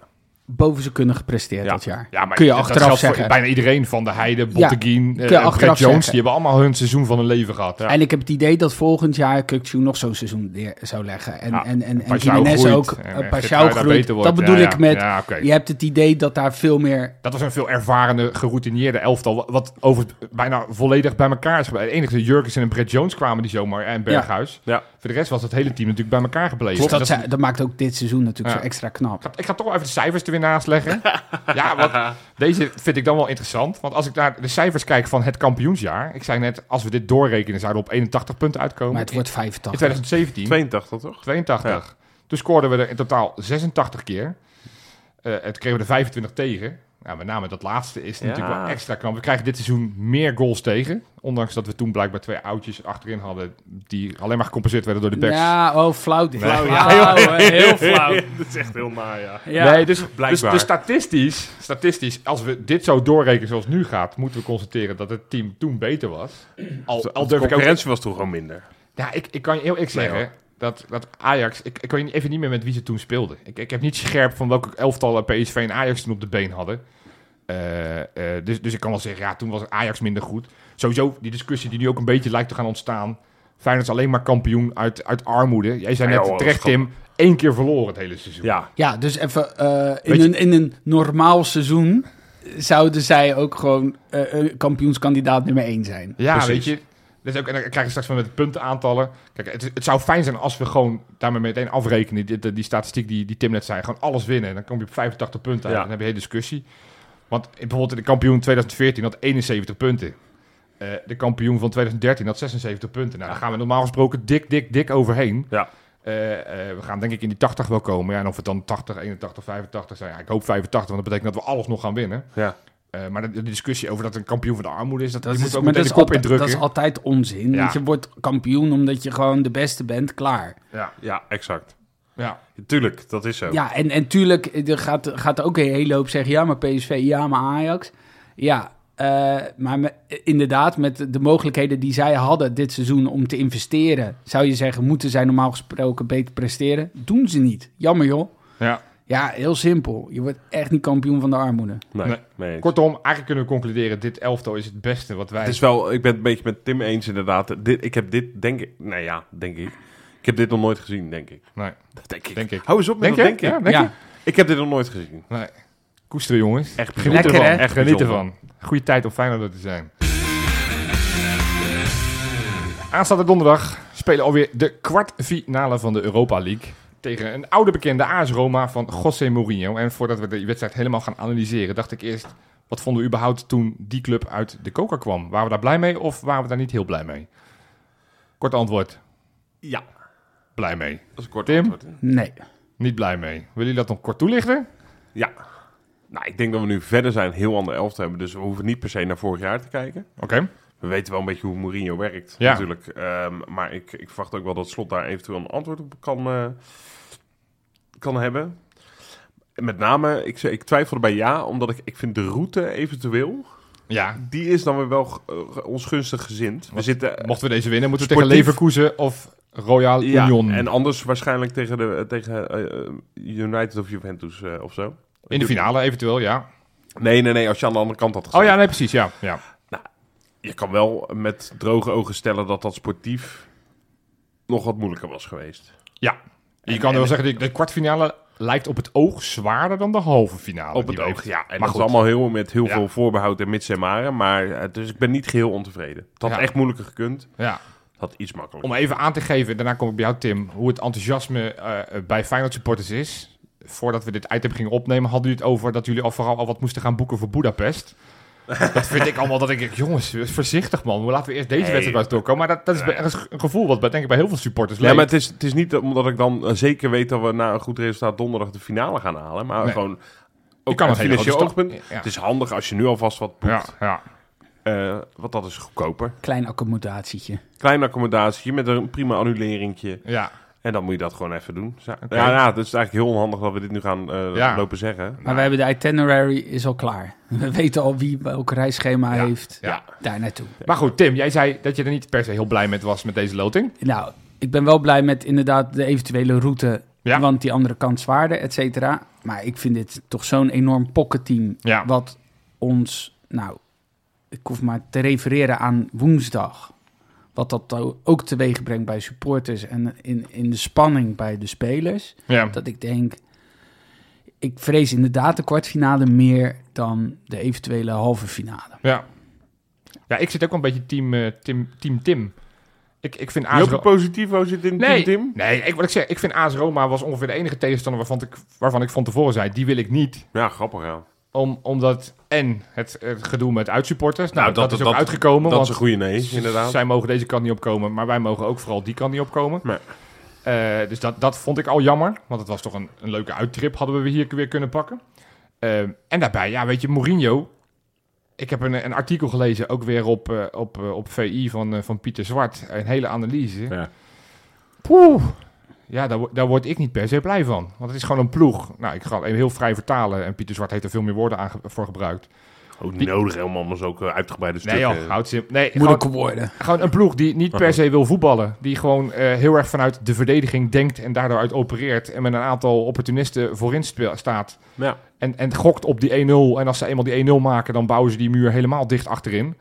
Ja. Boven ze kunnen gepresteerd Ja. dat jaar. maar Kun je dat achteraf geldt voor zeggen. bijna iedereen. Van de Heide, Botteguin, je eh, Brett Jones. zeggen. Die hebben allemaal hun seizoen van hun leven gehad. En ik heb het idee dat volgend jaar Kukçu nog zo'n seizoen neer zou leggen. En, Ja, en, en, en Jiménez ook. en, eh, Pashao groeit. Dat bedoel Ja, ik ja. met... Ja. Je hebt het idee dat daar veel meer... Dat was een veel ervarende, geroutineerde elftal. Wat, over bijna volledig bij elkaar is. Het enige Jurgensen en Brett Jones kwamen die zomer. En Berghuis. Ja. Voor de rest was het hele team natuurlijk bij elkaar gebleven. Dus dat, Dat- maakt ook dit seizoen natuurlijk Ja. zo extra knap. Ik ga, ik ga toch wel even de cijfers er weer naast leggen. ja, want deze vind ik dan wel interessant. Want als ik naar de cijfers kijk van het kampioensjaar. Ik zei net, als we dit doorrekenen, zouden we op 81 punten uitkomen. Maar het wordt in 85. 2017, 82 toch? 82. Toen scoorden we er in totaal 86 keer. Eh het kregen we er 25 tegen. Nou, met name dat laatste is natuurlijk Ja. wel extra knap. We krijgen dit seizoen meer goals tegen. Ondanks dat we toen blijkbaar twee oudjes achterin hadden... die alleen maar gecompenseerd werden door de backs. Ja, oh, flauw dit. Flauw, ja. Oh, heel flauw. dat is echt heel naar, ja. Ja. Nee, dus, dus, Blijkbaar. dus statistisch, statistisch, als we dit zo doorrekenen zoals het nu gaat, moeten we constateren dat het team toen beter was. Al, al De ik ook... concurrentie was toch gewoon minder. Ja, ik, ik kan je heel eerlijk Nee, zeggen dat, dat Ajax... Ik, ik weet even niet meer met wie ze toen speelden. Ik, ik heb niet scherp van welke elftallen PSV en Ajax toen op de been hadden. Eh, eh, dus, dus ik kan wel zeggen, ja, toen was Ajax minder goed. Sowieso die discussie die nu ook een beetje lijkt te gaan ontstaan. Feyenoord is alleen maar kampioen uit, uit armoede. Jij zei Ja, net joh, terecht. Tim, één keer verloren het hele seizoen. Ja. Ja, dus even eh, in, een, in een normaal seizoen zouden zij ook gewoon eh, kampioenskandidaat nummer 1 zijn. Ja, Precies. weet je. Dus ook, en dan krijg je straks van met de puntenaantallen. Kijk, het, het zou fijn zijn als we gewoon daarmee meteen afrekenen. Die, die, die statistiek die, die Tim net zei. Gewoon alles winnen. Dan kom je op 85 punten uit. Ja. Dan heb je een hele discussie. Want bijvoorbeeld de kampioen 2014 had 71 punten. Eh, de kampioen van 2013 had 76 punten. Nou, daar gaan we normaal gesproken dik, dik, dik overheen. Ja. Eh, eh, we gaan denk ik in die 80 wel komen. Ja, en of het dan 80, 81, 85 zijn. Ja, ik hoop 85, want dat betekent dat we alles nog gaan winnen. Ja. Eh, maar de, de discussie over dat een kampioen van de armoede is, dat, Dat die is, moet ook meteen de kop altijd, dat indrukken. is altijd onzin. Ja. Want je wordt kampioen omdat je gewoon de beste bent, klaar. Ja, Ja, exact. Ja. Tuurlijk, dat is zo. Ja, en, en tuurlijk er gaat, gaat er ook een hele hoop zeggen... ja, maar PSV, ja, maar Ajax. Ja, eh, maar me- inderdaad, met de mogelijkheden die zij hadden dit seizoen... om te investeren, zou je zeggen... moeten zij normaal gesproken beter presteren? Doen ze niet. Jammer, joh. ja. Ja, heel simpel. Je wordt echt niet kampioen van de armoede. Nee, Nee. Kortom, eigenlijk kunnen we concluderen, dit elftal is het beste wat wij... Het is wel, ik ben het een beetje met Tim eens inderdaad. Dit, ik heb dit, denk ik, nou ja, denk ik. Ik heb dit nog nooit gezien, denk ik. Nee, Dat denk ik. denk ik. Hou eens op met Denk dat je? denk ik. Ja, denk ja. je? Ik heb dit nog nooit gezien. Nee. Koesteren, jongens. Echt Geniet Lekker, ervan. hè? Echt geniet ervan. Goede tijd om Feyenoord te zijn. Aanstaande donderdag spelen alweer de kwartfinale van de Europa League. Tegen een oude bekende AS Roma van José Mourinho. En voordat we de wedstrijd helemaal gaan analyseren, dacht ik eerst... Wat vonden we überhaupt toen die club uit de koker kwam? Waren we daar blij mee of waren we daar niet heel blij mee? Kort antwoord. Ja, Blij mee. dat is een kort Tim? antwoord. Nee. Niet blij mee. Willen jullie dat nog kort toelichten? Ja. Nou, ik denk dat we nu verder zijn, heel ander elftal hebben. Dus we hoeven niet per se naar vorig jaar te kijken. Oké. We weten wel een beetje hoe Mourinho werkt, Ja. natuurlijk. Ehm, maar ik, ik verwacht ook wel dat Slot daar eventueel een antwoord op kan, eh, kan hebben. En Met name, ik, zeg- ik twijfelde bij ja, omdat ik, ik vind de route eventueel... Ja. Die is dan weer wel eh, ons gunstig gezind. We zitten... Mochten we deze winnen, moeten we Sportief. tegen Leverkusen of Royal ja, Union en anders waarschijnlijk tegen, de, tegen eh, United of Juventus eh, of zo. in de finale eventueel, ja. Nee, nee, nee, als je aan de andere kant had Oh gezeten. ja, nee, precies, ja. ja. Je kan wel met droge ogen stellen dat dat sportief nog wat moeilijker was geweest. Ja. Je En- kan wel en- zeggen, de, de kwartfinale lijkt op het oog zwaarder dan de halve finale. op het oog, ja. En Maar dat goed. is allemaal heel, met heel Ja. veel voorbehoud en mits en maren. Maar, eh, dus ik ben niet geheel ontevreden. Het had Ja. echt moeilijker gekund. Ja. Het had iets makkelijker. Om even aan te geven, daarna kom ik bij jou Tim, hoe het enthousiasme eh, bij Feyenoord supporters is. Voordat we dit item gingen opnemen, hadden jullie het over dat jullie al vooral al wat moesten gaan boeken voor Budapest. dat vind ik allemaal dat ik denk, jongens, voorzichtig man. Laten we eerst deze Nee. wedstrijd doorkomen. Maar dat, dat is bij- dat is een gevoel wat bij, denk ik bij heel veel supporters Ja, maar het is, het is niet omdat ik dan eh, zeker weet dat we na een goed resultaat donderdag de finale gaan halen. Maar Nee. gewoon ook kan hele financieel oogpunt. Ja. Het is handig als je nu alvast wat Ja, boekt. ja. Eh, want dat is goedkoper. Klein accomodatietje. Klein accommodatie met een prima annuleringje. ja. En dan moet je dat gewoon even doen. Zo- Oké. Ja, ja, het is eigenlijk heel onhandig dat we dit nu gaan eh, Ja. lopen zeggen. Maar we hebben de itinerary is al klaar. We weten al wie welk reisschema Ja. heeft Ja. daar naartoe. Maar goed, Tim, jij zei dat je er niet per se heel blij mee was met deze loting. Nou, ik ben wel blij met inderdaad de eventuele route. Ja. Want die andere kant zwaarder, et cetera. Maar ik vind dit toch zo'n enorm pocketteam. Ja. Wat ons, nou, ik hoef maar te refereren aan woensdag. Wat dat ook teweeg brengt bij supporters en in, in de spanning bij de spelers. Ja. Dat ik denk, ik vrees inderdaad de kwartfinale meer dan de eventuele halve finale. Ja. ja, ik zit ook wel een beetje team, eh, team, team Tim. Ik, ik vind AS Joop Positivo zit in Nee, Team Tim. nee ik, wat ik zeg, ik vind AS Roma was ongeveer de enige tegenstander waarvan ik, waarvan ik van tevoren zei, die wil ik niet. Ja, grappig ja. Om, omdat, en het, het gedoe met uitsupporters, nou, Nou, dat, dat- is ook dat- uitgekomen. Dat want is een goede nee, inderdaad. Zij mogen deze kant niet opkomen, maar wij mogen ook vooral die kant niet opkomen. Nee. Eh, dus dat, dat vond ik al jammer, want het was toch een, een leuke uittrip hadden we hier weer kunnen pakken. Eh, en daarbij, ja, weet je, Mourinho. Ik heb een, een artikel gelezen, ook weer op, eh, op, op VI van, van Pieter Zwart. Een hele analyse. Ja. Poeh. Ja, daar, wo- daar word ik niet per se blij van. Want het is gewoon een ploeg. Nou, ik ga het even heel vrij vertalen. En Pieter Zwart heeft er veel meer woorden aan ge- voor gebruikt. Ook niet nodig helemaal, maar zo uitgebreide Nee stukken. joh, houd simpel. Nee, gewoon, Moeilijke woorden. gewoon een ploeg die niet per se wil voetballen. Die gewoon eh, heel erg vanuit de verdediging denkt en daardoor uit opereert. En met een aantal opportunisten voorin staat. Ja. En, en gokt op die 1-0. En als ze eenmaal die 1-0 maken, dan bouwen ze die muur helemaal dicht achterin.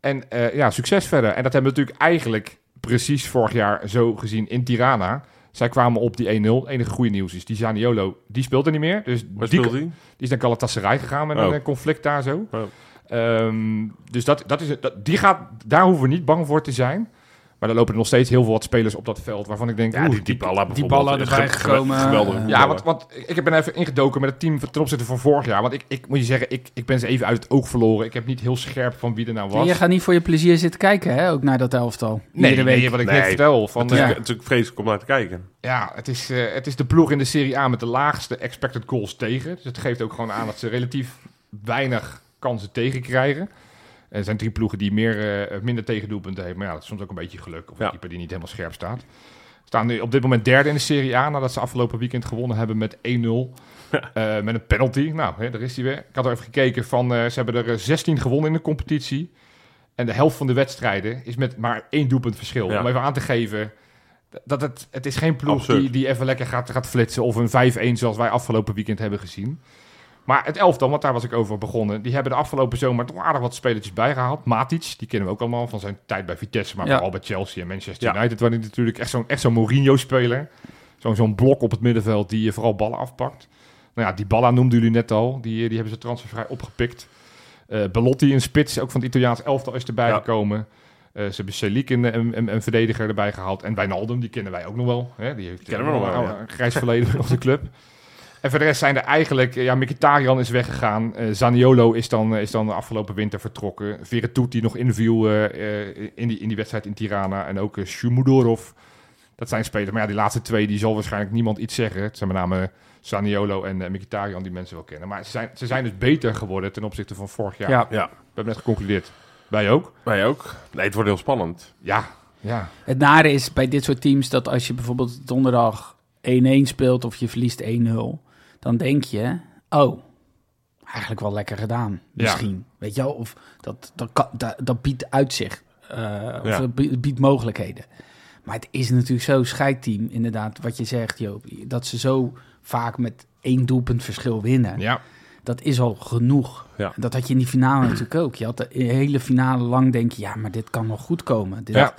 En eh, ja, succes verder. En dat hebben we natuurlijk eigenlijk precies vorig jaar zo gezien in Tirana. Zij kwamen op die 1-0. enige goede nieuws is, die Zaniolo, die speelt er niet meer. Dus Waar die, die is naar Galatasaray gegaan met Oh. een eh, conflict daar zo. Oh. Ehm, dus dat, dat is, dat, die gaat, daar hoeven we niet bang voor te zijn. Maar er lopen er nog steeds heel veel wat spelers op dat veld waarvan ik denk... Ja, oeh, die Dybala bijvoorbeeld. ballen erbij ge- gekomen, Geweldig. ja, want, want ik ben even ingedoken met het team ten opzichte van vorig jaar. Want ik, ik moet je zeggen, ik, ik ben ze even uit het oog verloren. Ik heb niet heel scherp van wie er nou was. Je gaat niet voor je plezier zitten kijken, hè? Ook naar dat elftal. nee, nee, week. wat ik Nee, net vertel. Van, Het is Ja. natuurlijk vreselijk om naar te kijken. Ja, het is, eh, het is de ploeg in de Serie A met de laagste expected goals tegen. Dus het geeft ook gewoon aan dat ze relatief weinig kansen tegenkrijgen. Er zijn drie ploegen die meer, eh, minder tegendoelpunten hebben. Maar ja, dat is soms ook een beetje geluk. Of een Ja. keeper die niet helemaal scherp staat. Staan nu op dit moment derde in de Serie A. Nadat ze afgelopen weekend gewonnen hebben met 1-0. Eh, met een penalty. Nou, hè, daar is hij weer. Ik had er even gekeken van... eh, ze hebben er eh, 16 gewonnen in de competitie. En de helft van de wedstrijden is met maar één doelpunt verschil. Ja. Om even aan te geven dat het, het is geen ploeg Absurd. die, die even lekker gaat, gaat flitsen of een 5-1 zoals wij afgelopen weekend hebben gezien. Maar het elftal, want daar was ik over begonnen, die hebben de afgelopen zomer toch aardig wat spelertjes bijgehaald. Matic, die kennen we ook allemaal van zijn tijd bij Vitesse, maar Ja. vooral bij Chelsea en Manchester Ja. United, waar hij natuurlijk echt zo'n echt zo'n Mourinho-speler. Zo'n zo'n blok op het middenveld die je vooral ballen afpakt. Nou ja, die Balla noemden jullie net al, die, die hebben ze transfervrij opgepikt. Eh Belotti, een spits, ook van het Italiaans elftal, is erbij Ja. gekomen. Eh, ze hebben Celik, een, een, een, verdediger, erbij gehaald. En Wijnaldum, die kennen wij ook nog wel. Hè? Die heeft Kennen we eh, nog wel, een- ja. een grijs verleden op de club. En voor de rest zijn er eigenlijk... Ja, Mkhitaryan is weggegaan. eh Zaniolo is dan, eh, is dan de afgelopen winter vertrokken. Veretout die nog inviel eh, eh, in, die, in die wedstrijd in Tirana. En ook uh, Shumudorov. Dat zijn spelers. Maar ja, die laatste twee, die zal waarschijnlijk niemand iets zeggen. Het zijn met name Zaniolo en uh, Mkhitaryan die mensen wel kennen. Maar ze zijn, ze zijn dus beter geworden ten opzichte van vorig jaar. Ja. Ja, We hebben net geconcludeerd. Wij ook? wij ook. Nee, het wordt heel spannend. Ja. Ja. Het nare is bij dit soort teams dat als je bijvoorbeeld donderdag 1-1 speelt of je verliest 1-0, dan denk je, oh, eigenlijk wel lekker gedaan. Misschien. Weet je wel? Of dat, dat, kan, dat, dat biedt uitzicht. eh, of Ja. biedt mogelijkheden. Maar het is natuurlijk zo scheidteam, inderdaad, wat je zegt, Joop. Dat ze zo vaak met één doelpunt verschil winnen. Ja. Dat is al genoeg. Ja. Dat had je in die finale natuurlijk ook. Je had de hele finale lang denken, ja, maar dit kan nog goed komen. Dit, Ja.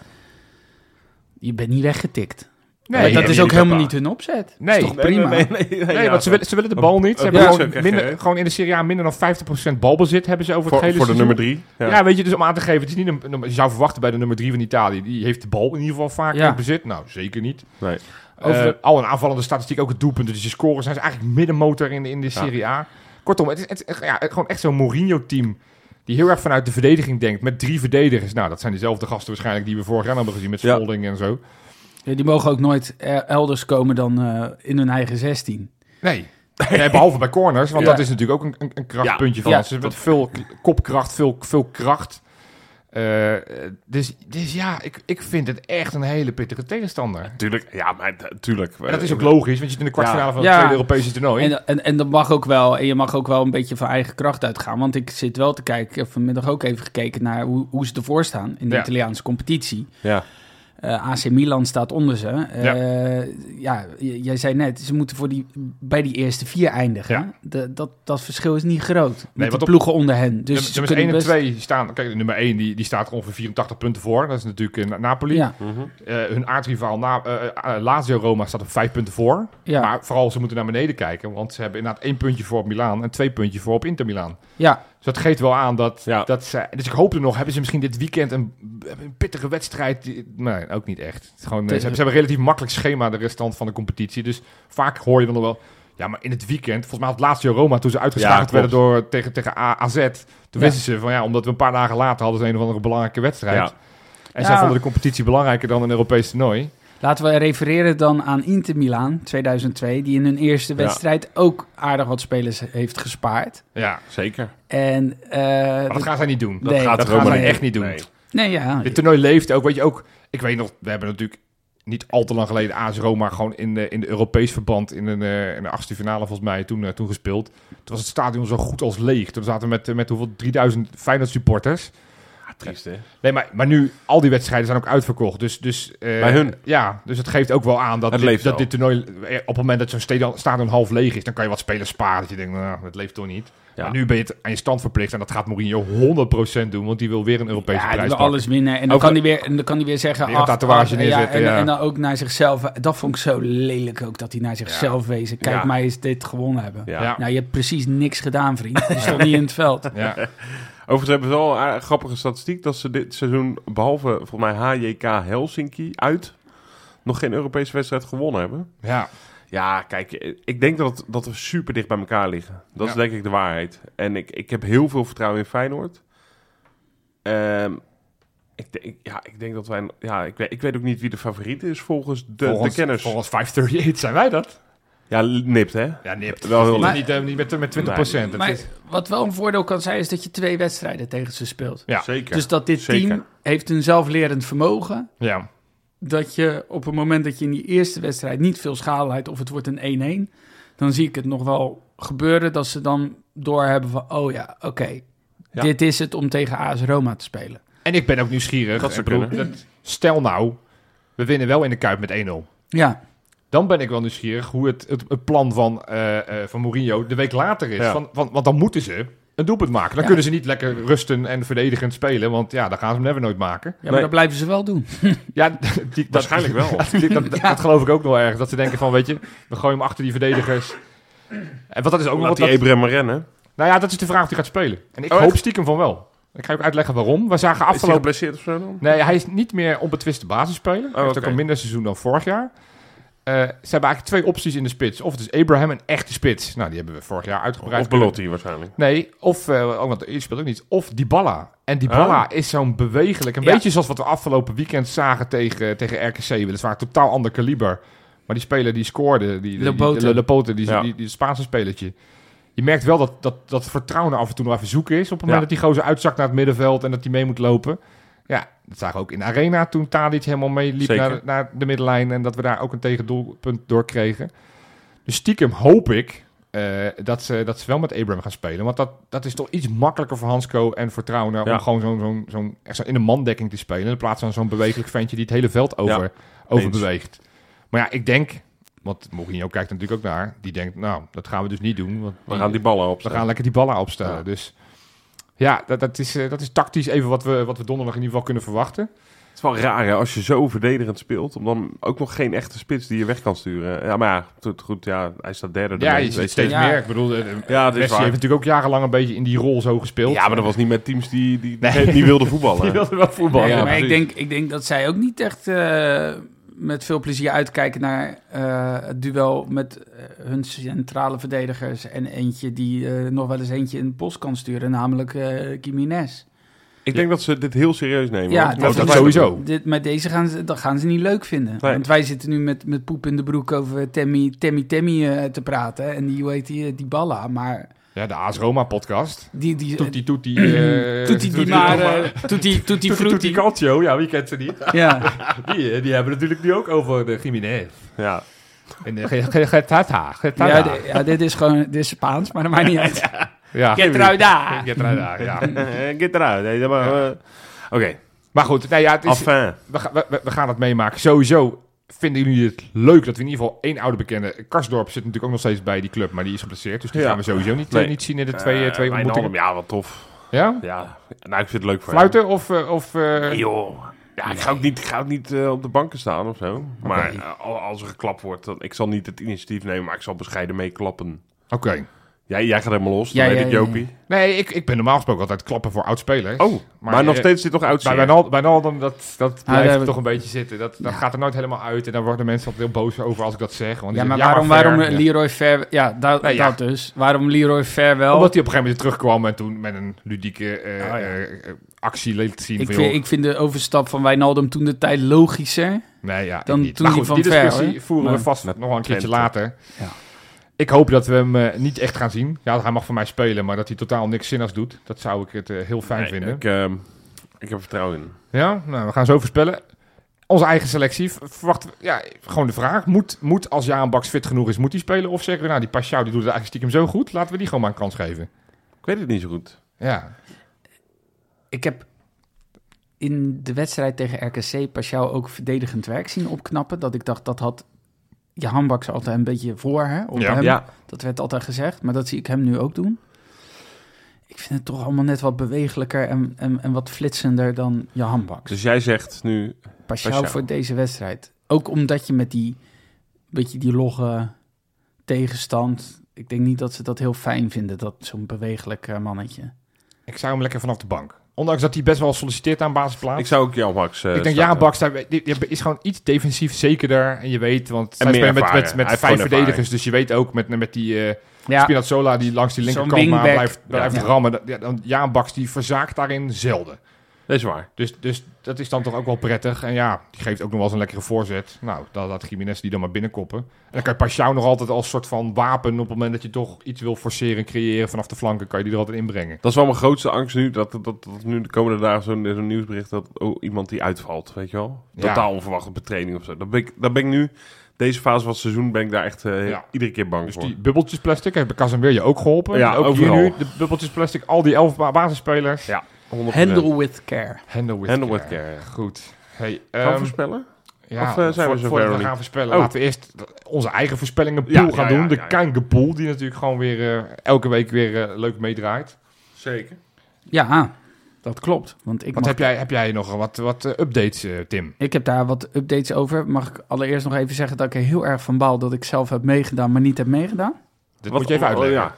Je bent niet weggetikt. Nee, maar dat is ook helemaal niet hun opzet. Nee. is toch prima? Nee, nee, nee, Nee, ja, want ze willen, ze willen de bal niet. Ze hebben gewoon, minder, in de Serie A minder dan 50% balbezit hebben ze over het hele voor de nummer drie. Ja. weet je, dus om aan te geven, het is niet een, je zou verwachten bij de nummer 3 van Italië. Die heeft de bal in ieder geval vaak in bezit. Nou, zeker niet. Nee. Over Eh, de- al een aanvallende statistiek, ook het doelpunt. Dus je scoren zijn ze eigenlijk middenmotor in de, in de Serie A. Kortom, het is, het is ja, gewoon echt zo'n Mourinho-team. Die heel erg vanuit de verdediging denkt. Met drie verdedigers. Nou, dat zijn dezelfde gasten waarschijnlijk die we vorig jaar hebben gezien. Met Ja. Smolding en zo. Ja, die mogen ook nooit eh, elders komen dan eh, in hun eigen 16. Nee. Nee, behalve bij corners, want Ja. dat is natuurlijk ook een, een, een krachtpuntje van Ja. ons. Ze hebben veel kopkracht, veel, veel kracht. Eh, dus, dus ja, ik, ik vind het echt een hele pittige tegenstander. Tuurlijk, ja, maar tuurlijk. En dat is ook logisch, want je zit in de kwartfinale Ja. van het Ja. tweede Europese toernooi. En, en, en dat mag ook wel. En je mag ook wel een beetje van eigen kracht uitgaan. Want ik zit wel te kijken. Ik heb vanmiddag ook even gekeken naar hoe, hoe ze ervoor staan in de Ja. Italiaanse competitie. Ja. Eh, AC Milan staat onder ze. Eh, ja, jij zei net, ze moeten voor die, bij die eerste vier eindigen. Ja. De- dat, dat verschil is niet groot. Met want die op- ploegen onder hen. Dus Dus ze nummers 1 kunnen en best- 2 staan... Kijk, de nummer 1 die, die staat er ongeveer 84 punten voor. Dat is natuurlijk eh, Napoli. Ja, Mhm. Eh, hun aardrivaal na, Lazio Roma staat op 5 punten voor. ja, Maar vooral, ze moeten naar beneden kijken. Want ze hebben inderdaad één puntje voor op Milaan en twee puntjes voor op Inter Milaan. ja. Dus dat geeft wel aan dat, Ja. dat ze... Dus ik hoopte nog, hebben ze misschien dit weekend een, een pittige wedstrijd? Die- Nee, ook niet echt. Het is gewoon, ze, hebben, ze hebben een relatief makkelijk schema de restant van de competitie. Dus vaak hoor je dan nog wel... Ja, maar in het weekend, volgens mij had Lazio Roma toen ze uitgeschakeld Ja, werden door, tegen, tegen AZ. Toen Ja. wisten ze van ja, omdat we een paar dagen later hadden ze een of andere belangrijke wedstrijd. Ja. En Ja. zij vonden de competitie belangrijker dan een Europees toernooi. Laten we refereren dan aan Inter Milaan 2002, die in hun eerste Ja. wedstrijd ook aardig wat spelers heeft gespaard. Ja, Zeker. En, eh, maar dat gaan zij niet doen. Dat Nee, gaat dat echt niet doen. Nee. nee, ja. Dit toernooi leeft ook, weet je ook. Ik weet nog, we hebben natuurlijk niet al te lang geleden AS Roma gewoon in de, in de Europees verband in een, eh, in de achtste finale volgens mij toen, eh, toen gespeeld. Toen was het stadion zo goed als leeg. Toen zaten we met, met hoeveel 3000 Feyenoord supporters. Ah, triest, hè? Nee, maar, maar nu, al die wedstrijden zijn ook uitverkocht. Dus, dus, eh, Bij hun? Ja, dus het geeft ook wel aan dat, Het dit, leeft dat dit toernooi... eh, Op het moment dat zo'n stadion, stadion half leeg is, dan kan je wat spelers sparen. Dat je denkt, nou, dat leeft toch niet. Ja. Maar nu ben je het aan je stand verplicht. En dat gaat Mourinho 100% doen, want die wil weer een Europese ja, prijs pakken. alles winnen. En dan, Ook- kan hij weer, en dan kan hij weer zeggen... Weer een ach, tatoeage ach, neerzetten, en, ja. en dan ook naar zichzelf. Dat vond ik zo lelijk ook, dat hij naar zichzelf wezen. Kijk, Ja. mij is dit gewonnen hebben. Ja. Ja. Nou, je hebt precies niks gedaan, vriend. Je stond niet in het veld. Ja. Overigens hebben ze wel een grappige statistiek dat ze dit seizoen, behalve volgens mij HJK Helsinki uit, nog geen Europese wedstrijd gewonnen hebben. ja. Ja, kijk, ik denk dat, dat we super dicht bij elkaar liggen. Dat is denk ik de waarheid. En ik, ik heb heel veel vertrouwen in Feyenoord. Ehm, ik, denk, ja, ik denk dat wij... Ja, ik weet, ik weet ook niet wie de favoriet is volgens de, volgens, de kenners. Volgens 538 zijn wij dat. Ja, nipt hè? Ja, nipt. Wel heel Maar- niet, eh, niet met, met 20 procent. Maar wat wel een voordeel kan zijn, is dat je twee wedstrijden tegen ze speelt. Ja. Zeker. Dus dat dit Zeker. team heeft een zelflerend vermogen. ja. Dat je op het moment dat je in die eerste wedstrijd niet veel schade leidt of het wordt een 1-1, dan zie ik het nog wel gebeuren dat ze dan doorhebben van, oh ja, oké, Ja. dit is het om tegen AS Roma te spelen. En ik ben ook nieuwsgierig. Dat bedoel, dat- stel nou, we winnen wel in de Kuip met 1-0. Ja, Dan ben ik wel nieuwsgierig hoe het, het, het plan van, eh, eh, van Mourinho de week later is. Ja. Van, van, want dan moeten ze een doelpunt maken. Dan Ja. kunnen ze niet lekker rusten en verdedigend spelen. Want ja, dan gaan ze hem never nooit maken. ja maar Nee. dat blijven ze wel doen. Ja, die, Waarschijnlijk wel. die- dat, dat, dat geloof ik ook nog erg. Dat ze denken van, weet je, we gooien hem achter die verdedigers. En wat dat is ook nog Laat wat... die dat- Abraham maar rennen. nou ja, dat is de vraag of hij gaat spelen. En ik Oh, hoop echt? stiekem van wel. Ik ga je ook uitleggen waarom. We zagen Is hij afgelopen... geblesseerd of zo dan? Nee, hij is niet meer onbetwiste basisspeler. hij heeft oké. ook een minder seizoen dan vorig jaar. Eh, ze hebben eigenlijk twee opties in de spits. Of het is Abraham, een echte spits. Nou, die hebben we vorig jaar uitgebreid. Of Belotti waarschijnlijk. Nee, of, eh oh, want die speelt ook niet. Of Dybala. En Dybala Ah. is zo'n bewegelijk. Een Ja. beetje zoals wat we afgelopen weekend zagen tegen, tegen RKC. Weliswaar een totaal ander kaliber. Maar die speler die scoorde, die, die, Lopote. die, die, Ja. die, die Spaanse spelertje. Je merkt wel dat, dat, dat vertrouwen er af en toe nog even zoeken is. Op het moment Ja. dat die gozer uitzakt naar het middenveld en dat hij mee moet lopen. Ja, dat zagen we ook in de arena toen Tadic helemaal meeliep naar, naar de middenlijn. En dat we daar ook een tegendoelpunt door kregen. Dus stiekem hoop ik eh, dat, ze, dat ze wel met Abraham gaan spelen. Want dat, dat is toch iets makkelijker voor Hansco en voor Trauner... Ja. om gewoon zo'n zo'n zo'n echt zo in een mandekking te spelen... in plaats van zo'n bewegelijk ventje die het hele veld over, Ja, over eens. beweegt. Maar ja, ik denk... Want Mourinho kijkt natuurlijk ook naar. Die denkt, nou, dat gaan we dus niet doen. Want We gaan die ballen op. we gaan lekker die ballen opstellen. Ja. Dus ja, dat, dat, is, eh, dat is tactisch even wat we, wat we donderdag in ieder geval kunnen verwachten. Het is wel raar hè, als je zo verdedigend speelt, om dan ook nog geen echte spits die je weg kan sturen. Ja, maar ja, goed, goed ja, hij staat derde. Ja, je ziet steeds Ja. meer. Ik bedoel, eh, Ja, Messi heeft natuurlijk ook jarenlang een beetje in die rol zo gespeeld. Ja, maar dat was niet met teams die, die Nee. niet wilden voetballen. Die wilde wel voetballen. Nee, ja, maar ik denk, ik denk dat zij ook niet echt eh, met veel plezier uitkijken naar eh, het duel met eh, hun centrale verdedigers. En eentje die eh, nog wel eens eentje in de post kan sturen, namelijk eh Jiménez. Ik denk dat ze dit heel serieus nemen. Ja, dat sowieso. Dit, met deze gaan ze, dat gaan ze niet leuk vinden. Nee. Want wij zitten nu met, met poep in de broek over Temmy, Temmy eh, te praten. En die, hoe heet die, die Balla. Maar Ja, de AS Roma podcast. die... die Toetie, toetie. eh, Toetie die maar... eh, Toetie, Toetie Toetie, Frutti. toetie, Calcio. Ja, wie kent ze niet? Ja. Die, eh, die hebben natuurlijk nu ook over de Jiménez. Ja. En de Ge- Ge- Getata. Ja, ja, dit is gewoon dit is Spaans, maar dat maakt niet uit. Ja. Getruida. Getruida, ja. Eh, Get eruit. Nee, dat maar, eh, Oké. Maar goed, nee, ja, het is, we, we- we gaan het meemaken. Sowieso vinden jullie het leuk dat we in ieder geval één oude bekende... Karsdorp zit natuurlijk ook nog steeds bij die club, maar die is geblesseerd. Dus die Ja. gaan we sowieso niet, Nee. eh, niet zien in de twee, eh, twee Eh, ontmoetingen. Wijnaldum, ja, wat tof. Ja? Ja, nou, ik vind het leuk voor Fluiten of... of. Nee, joh. Ja, ik ga ook niet, ik ga ook niet op de banken staan of zo. Maar al- als er geklapt wordt, dan, ik zal niet het initiatief nemen, maar ik zal bescheiden meeklappen. Oké. Jij, jij gaat helemaal los, Ja, weet ja, ik, ja, Jopie. Nee, ik, ik ben normaal gesproken altijd klappen voor oudspelers. Oh, maar, Maar, nog eh, steeds zit toch oud Bij Wijnaldum, bij Wijnaldum, dat, dat Ah, blijft toch een beetje zitten. Dat, dat gaat er nooit helemaal uit. En daar worden mensen altijd heel boos over als ik dat zeg. Want Ja, maar zeggen, waarom, waarom ja. Leroy Fer... Ja, dat, Nee, ja. dat dus. Waarom Leroy Fer wel? Omdat hij op een gegeven moment terugkwam en toen met een ludieke Oh, ja. eh, actie liet zien. ik, van, vind, joh, ik vind de overstap van Wijnaldum toen de tijd logischer. nee, ja, dan ik niet. toen Maar die goed, van die Ver, discussie voeren we vast Met nog wel een keertje later. Ja. Ik hoop dat we hem eh, niet echt gaan zien. Ja, hij mag voor mij spelen, maar dat hij totaal niks zinnigs doet. Dat zou ik het eh, heel fijn Nee, vinden. Ik, ehm, ik heb vertrouwen in. Ja, nou, we gaan zo voorspellen. Onze eigen selectie. v- Verwachten we, ja, gewoon de vraag. Moet, moet als Jaan Baks fit genoeg is, moet hij spelen? Of zeggen we, nou, die Pashao die doet het eigenlijk stiekem zo goed. Laten we die gewoon maar een kans geven. Ik weet het niet zo goed. Ja, Ik heb in de wedstrijd tegen RKC Pashao ook verdedigend werk zien opknappen. Dat ik dacht, dat had je handbaks altijd een beetje voor hè, op Ja. hem. Ja, Dat werd altijd gezegd, maar dat zie ik hem nu ook doen. Ik vind het toch allemaal net wat bewegelijker en, en, en wat flitsender dan je handbaks. dus jij zegt nu... Pashao. voor deze wedstrijd. Ook omdat je met die, beetje die logge tegenstand... Ik denk niet dat ze dat heel fijn vinden, dat zo'n bewegelijk eh, mannetje. ik zou hem lekker vanaf de bank. Ondanks dat hij best wel solliciteert aan basisplaats. Ik zou ook Jan Max eh ik denk, starten. Jaan Baks daar- die, die is gewoon iets defensief zekerder. En je weet, want zij meer spelen met, met, Hij met vijf verdedigers. Dus je weet ook met, met die eh Ja, Spinazzola die langs die linkerkant maar blijft, blijft Ja. rammen. Dat- Ja, dan, Jaan Baks die verzaakt daarin zelden. Dat is waar. Dus, dus dat is dan toch ook wel prettig. En ja, die geeft ook nog wel eens een lekkere voorzet. Nou, dan laat Jiménez die dan maar binnenkoppen. En dan kan je Pashao nog altijd als soort van wapen... op het moment dat je toch iets wil forceren, creëren vanaf de flanken... kan je die er altijd inbrengen. Dat is wel mijn grootste angst nu. Dat, dat, dat nu de komende dagen zo'n zo'n nieuwsbericht dat oh, iemand die uitvalt, weet je wel. Ja. Totaal onverwacht op de training of zo. Dan ben ik, dan ben ik nu, deze fase van het seizoen, ben ik daar echt eh, Ja. iedere keer bang Dus voor. die bubbeltjes plastic heeft bij Casemir je ook geholpen. Ja, ook hier nu, de bubbeltjes plastic. Al die elf ba- basisspelers. Ja, 100%. Handle with care. Handle with Handle care. with care, ja. Goed. Hey, Gaan we ehm, voorspellen? ja, Of, eh, zijn we voor- zover voordat nog we gaan voorspellen, Oh. laten we eerst onze eigen voorspellingen pool Ja, gaan ja, doen. ja, de ja, ja. Kanke pool, die natuurlijk gewoon weer eh, elke week weer eh, leuk meedraait. Zeker. Ja, dat klopt. Want ik, Wat mag- heb jij, heb jij nog wat, wat updates, Tim? ik heb daar wat updates over. Mag ik allereerst nog even zeggen dat ik er heel erg van baal dat ik zelf heb meegedaan, maar niet heb meegedaan? Dit Wat- moet je even oh, uitleggen. ja.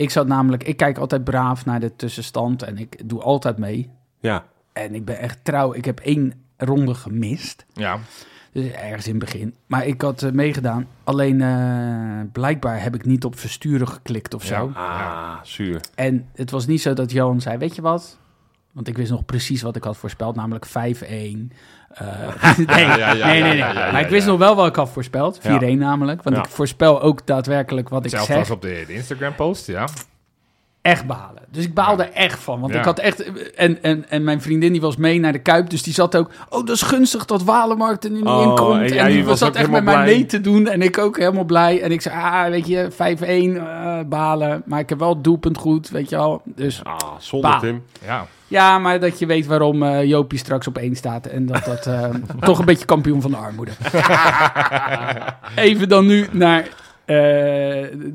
Ik zat namelijk, ik kijk altijd braaf naar de tussenstand en ik doe altijd mee. ja. En ik ben echt trouw. Ik heb één ronde gemist. Ja. Dus ergens in het begin. Maar ik had eh, meegedaan. Alleen eh, blijkbaar heb ik niet op versturen geklikt of zo. Ja. Ah, zuur. En het was niet zo dat Johan zei, weet je wat? Want ik wist nog precies wat ik had voorspeld, namelijk 5-1. Eh, nee, Ja, ja, ja, nee, maar ik wist nog wel wat ik had voorspeld. 4-1 Ja. namelijk. Want ik voorspel ook daadwerkelijk wat ik zeg. als op de, de Instagram post, ja. Echt balen. Dus ik baalde echt van. Want Ja. ik had echt... En, en, en mijn vriendin die was mee naar de Kuip. Dus die zat ook... Oh, dat is gunstig dat Walemarkt er nu Oh, in komt. en die was zat echt met mij mee te doen. En ik ook helemaal blij. En ik zei, ah, weet je, 5-1, eh, balen. Maar ik heb wel het doelpunt goed, weet je wel. Dus Ah, zonde. Tim. Ja. Ja, maar dat je weet waarom eh Jopie straks op één staat. En dat dat eh, toch een beetje kampioen van de armoede. Even dan nu naar eh,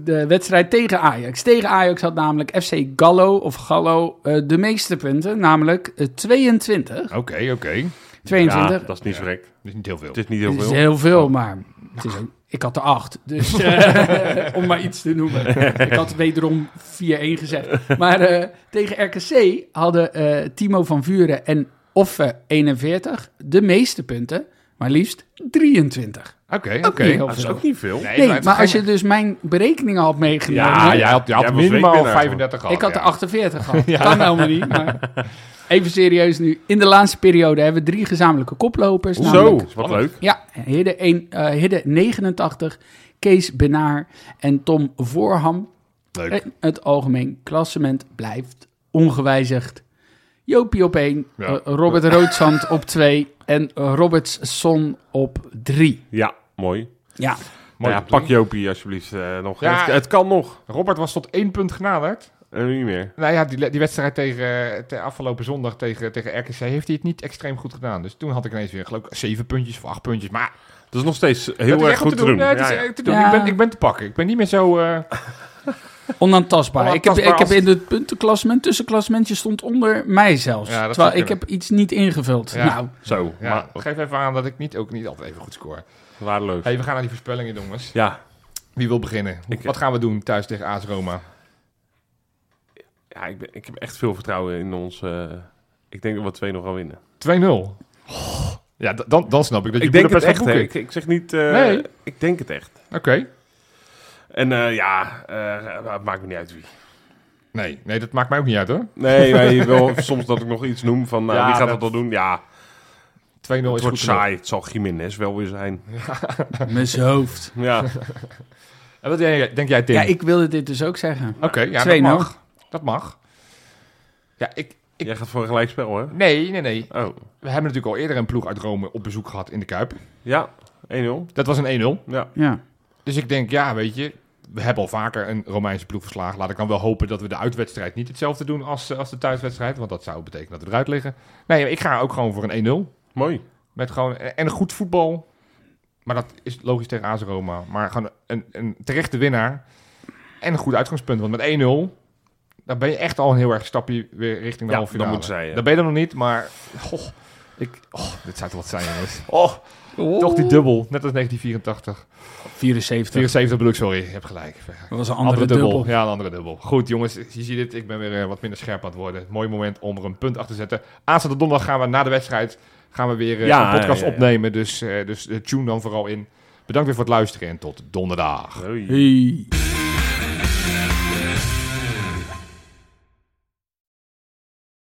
de wedstrijd tegen Ajax. Tegen Ajax had namelijk FC Gallo of Gallo eh, de meeste punten. Namelijk eh, 22. Oké, oké. 22. Ja, dat is niet zo gek. Dat is niet heel veel. Het is niet heel Het is veel. heel veel, maar het is ook, ik had er acht. Dus eh, om maar iets te noemen. Ik had wederom 4-1 gezegd. Maar eh, tegen RKC hadden eh, Timo van Vuren en Offe 41 de meeste punten. Maar liefst 23. Oké, heel Dat is ook niet veel. Nee, maar als je dus mijn berekeningen had meegenomen... Ja, jij had, je had minimaal weekwinnaar. 35 gehad. ik had er ja. 48 gehad. Kan helemaal niet, maar... Even serieus nu. In de laatste periode hebben we drie gezamenlijke koplopers. namelijk- Zo, wat leuk. Ja, Hidde, 1, eh, Hidde 89, Kees Benaar en Tom Voorham. Leuk. En het algemeen klassement blijft ongewijzigd. Jopie op 1, Ja. Robert Roodzand op 2 en Robertson op 3. Ja, mooi. Ja, Mooi ja, pak Jopie alsjeblieft eh, nog. Ja. Het, het kan nog. Robert was tot één punt genaderd. En nu niet meer. Nou ja, die, die wedstrijd tegen, te- afgelopen zondag tegen, tegen RKC heeft hij het niet extreem goed gedaan. Dus toen had ik ineens weer, geloof ik, zeven puntjes of acht puntjes. Maar Dat is nog steeds heel erg goed te doen. Nee, het is Ja, ja. echt te doen. Ja. Ik, ben, ik ben te pakken. Ik ben niet meer zo... eh, Onaantastbaar. Ik heb, ik heb in het puntenklassement, tussenklassementje stond onder mij zelfs. Ja, Terwijl ik heb iets niet ingevuld. Ja. Nou, Zo, ja, maar geef even aan dat ik niet, ook niet altijd even goed score. waardeloos. Hey, we gaan naar die voorspellingen, jongens. Ja, Wie wil beginnen? Ik- Wat gaan we doen thuis tegen AS Roma? Ja ik, ben, ik heb echt veel vertrouwen in ons... eh, ik denk dat we 2 nog gaan winnen. 2-0. Ja, dan, dan snap ik dat je Ik denk het echt. Ik, ik zeg niet... eh, Nee. Ik denk het echt. Oké. En eh, ja, eh, het maakt me niet uit wie. Nee, nee, dat maakt mij ook niet uit hoor. 2-0 Nee, maar je wil soms dat ik nog iets noem van nou, Ja, wie gaat dat- dat wel doen? Ja, is het goed wordt genoeg. saai. Het zal Jiménez wel weer zijn. met zijn hoofd. Ja, En wat jij- denk jij, Tim? Ja, ik wilde dit dus ook zeggen. Oké, ja, dat 2-0. Mag. Dat mag. Ja, ik... ik jij gaat voor een gelijkspel, hè? nee, nee, nee. Oh, We hebben natuurlijk al eerder een ploeg uit Rome op bezoek gehad in de Kuip. ja, 1-0. Dat was een 1-0. Ja, Ja. Dus ik denk, ja, weet je... We hebben al vaker een Romeinse ploeg verslagen. Laat ik dan wel hopen dat we de uitwedstrijd niet hetzelfde doen als, eh, als de thuiswedstrijd. Want dat zou betekenen dat we eruit liggen. Nee, ik ga ook gewoon voor een 1-0. mooi. Met gewoon en een goed voetbal. Maar dat is logisch tegen AS Roma. Maar gewoon een, een terechte winnaar. En een goed uitgangspunt. Want met 1-0, dan ben je echt al een heel erg stapje weer richting de halve finale. dat moet zij, ja. Dat ben je er nog niet, maar... Goh, ik, oh, dit zou toch wat zijn, jongens. Oh, toch die dubbel. Net als 1984. 74. 74 bedoel ik, sorry. Je hebt gelijk. Dat was een Andere, andere dubbel. dubbel. Ja, een andere dubbel. Goed, jongens. Je ziet het. Ik ben weer eh, wat minder scherp aan het worden. Mooi moment om er een punt achter te zetten. Aanstaande donderdag gaan we na de wedstrijd gaan we weer eh, Ja, een podcast ja, ja. opnemen. Dus, eh, dus tune dan vooral in. Bedankt weer voor het luisteren en tot donderdag. Hoi. Hey.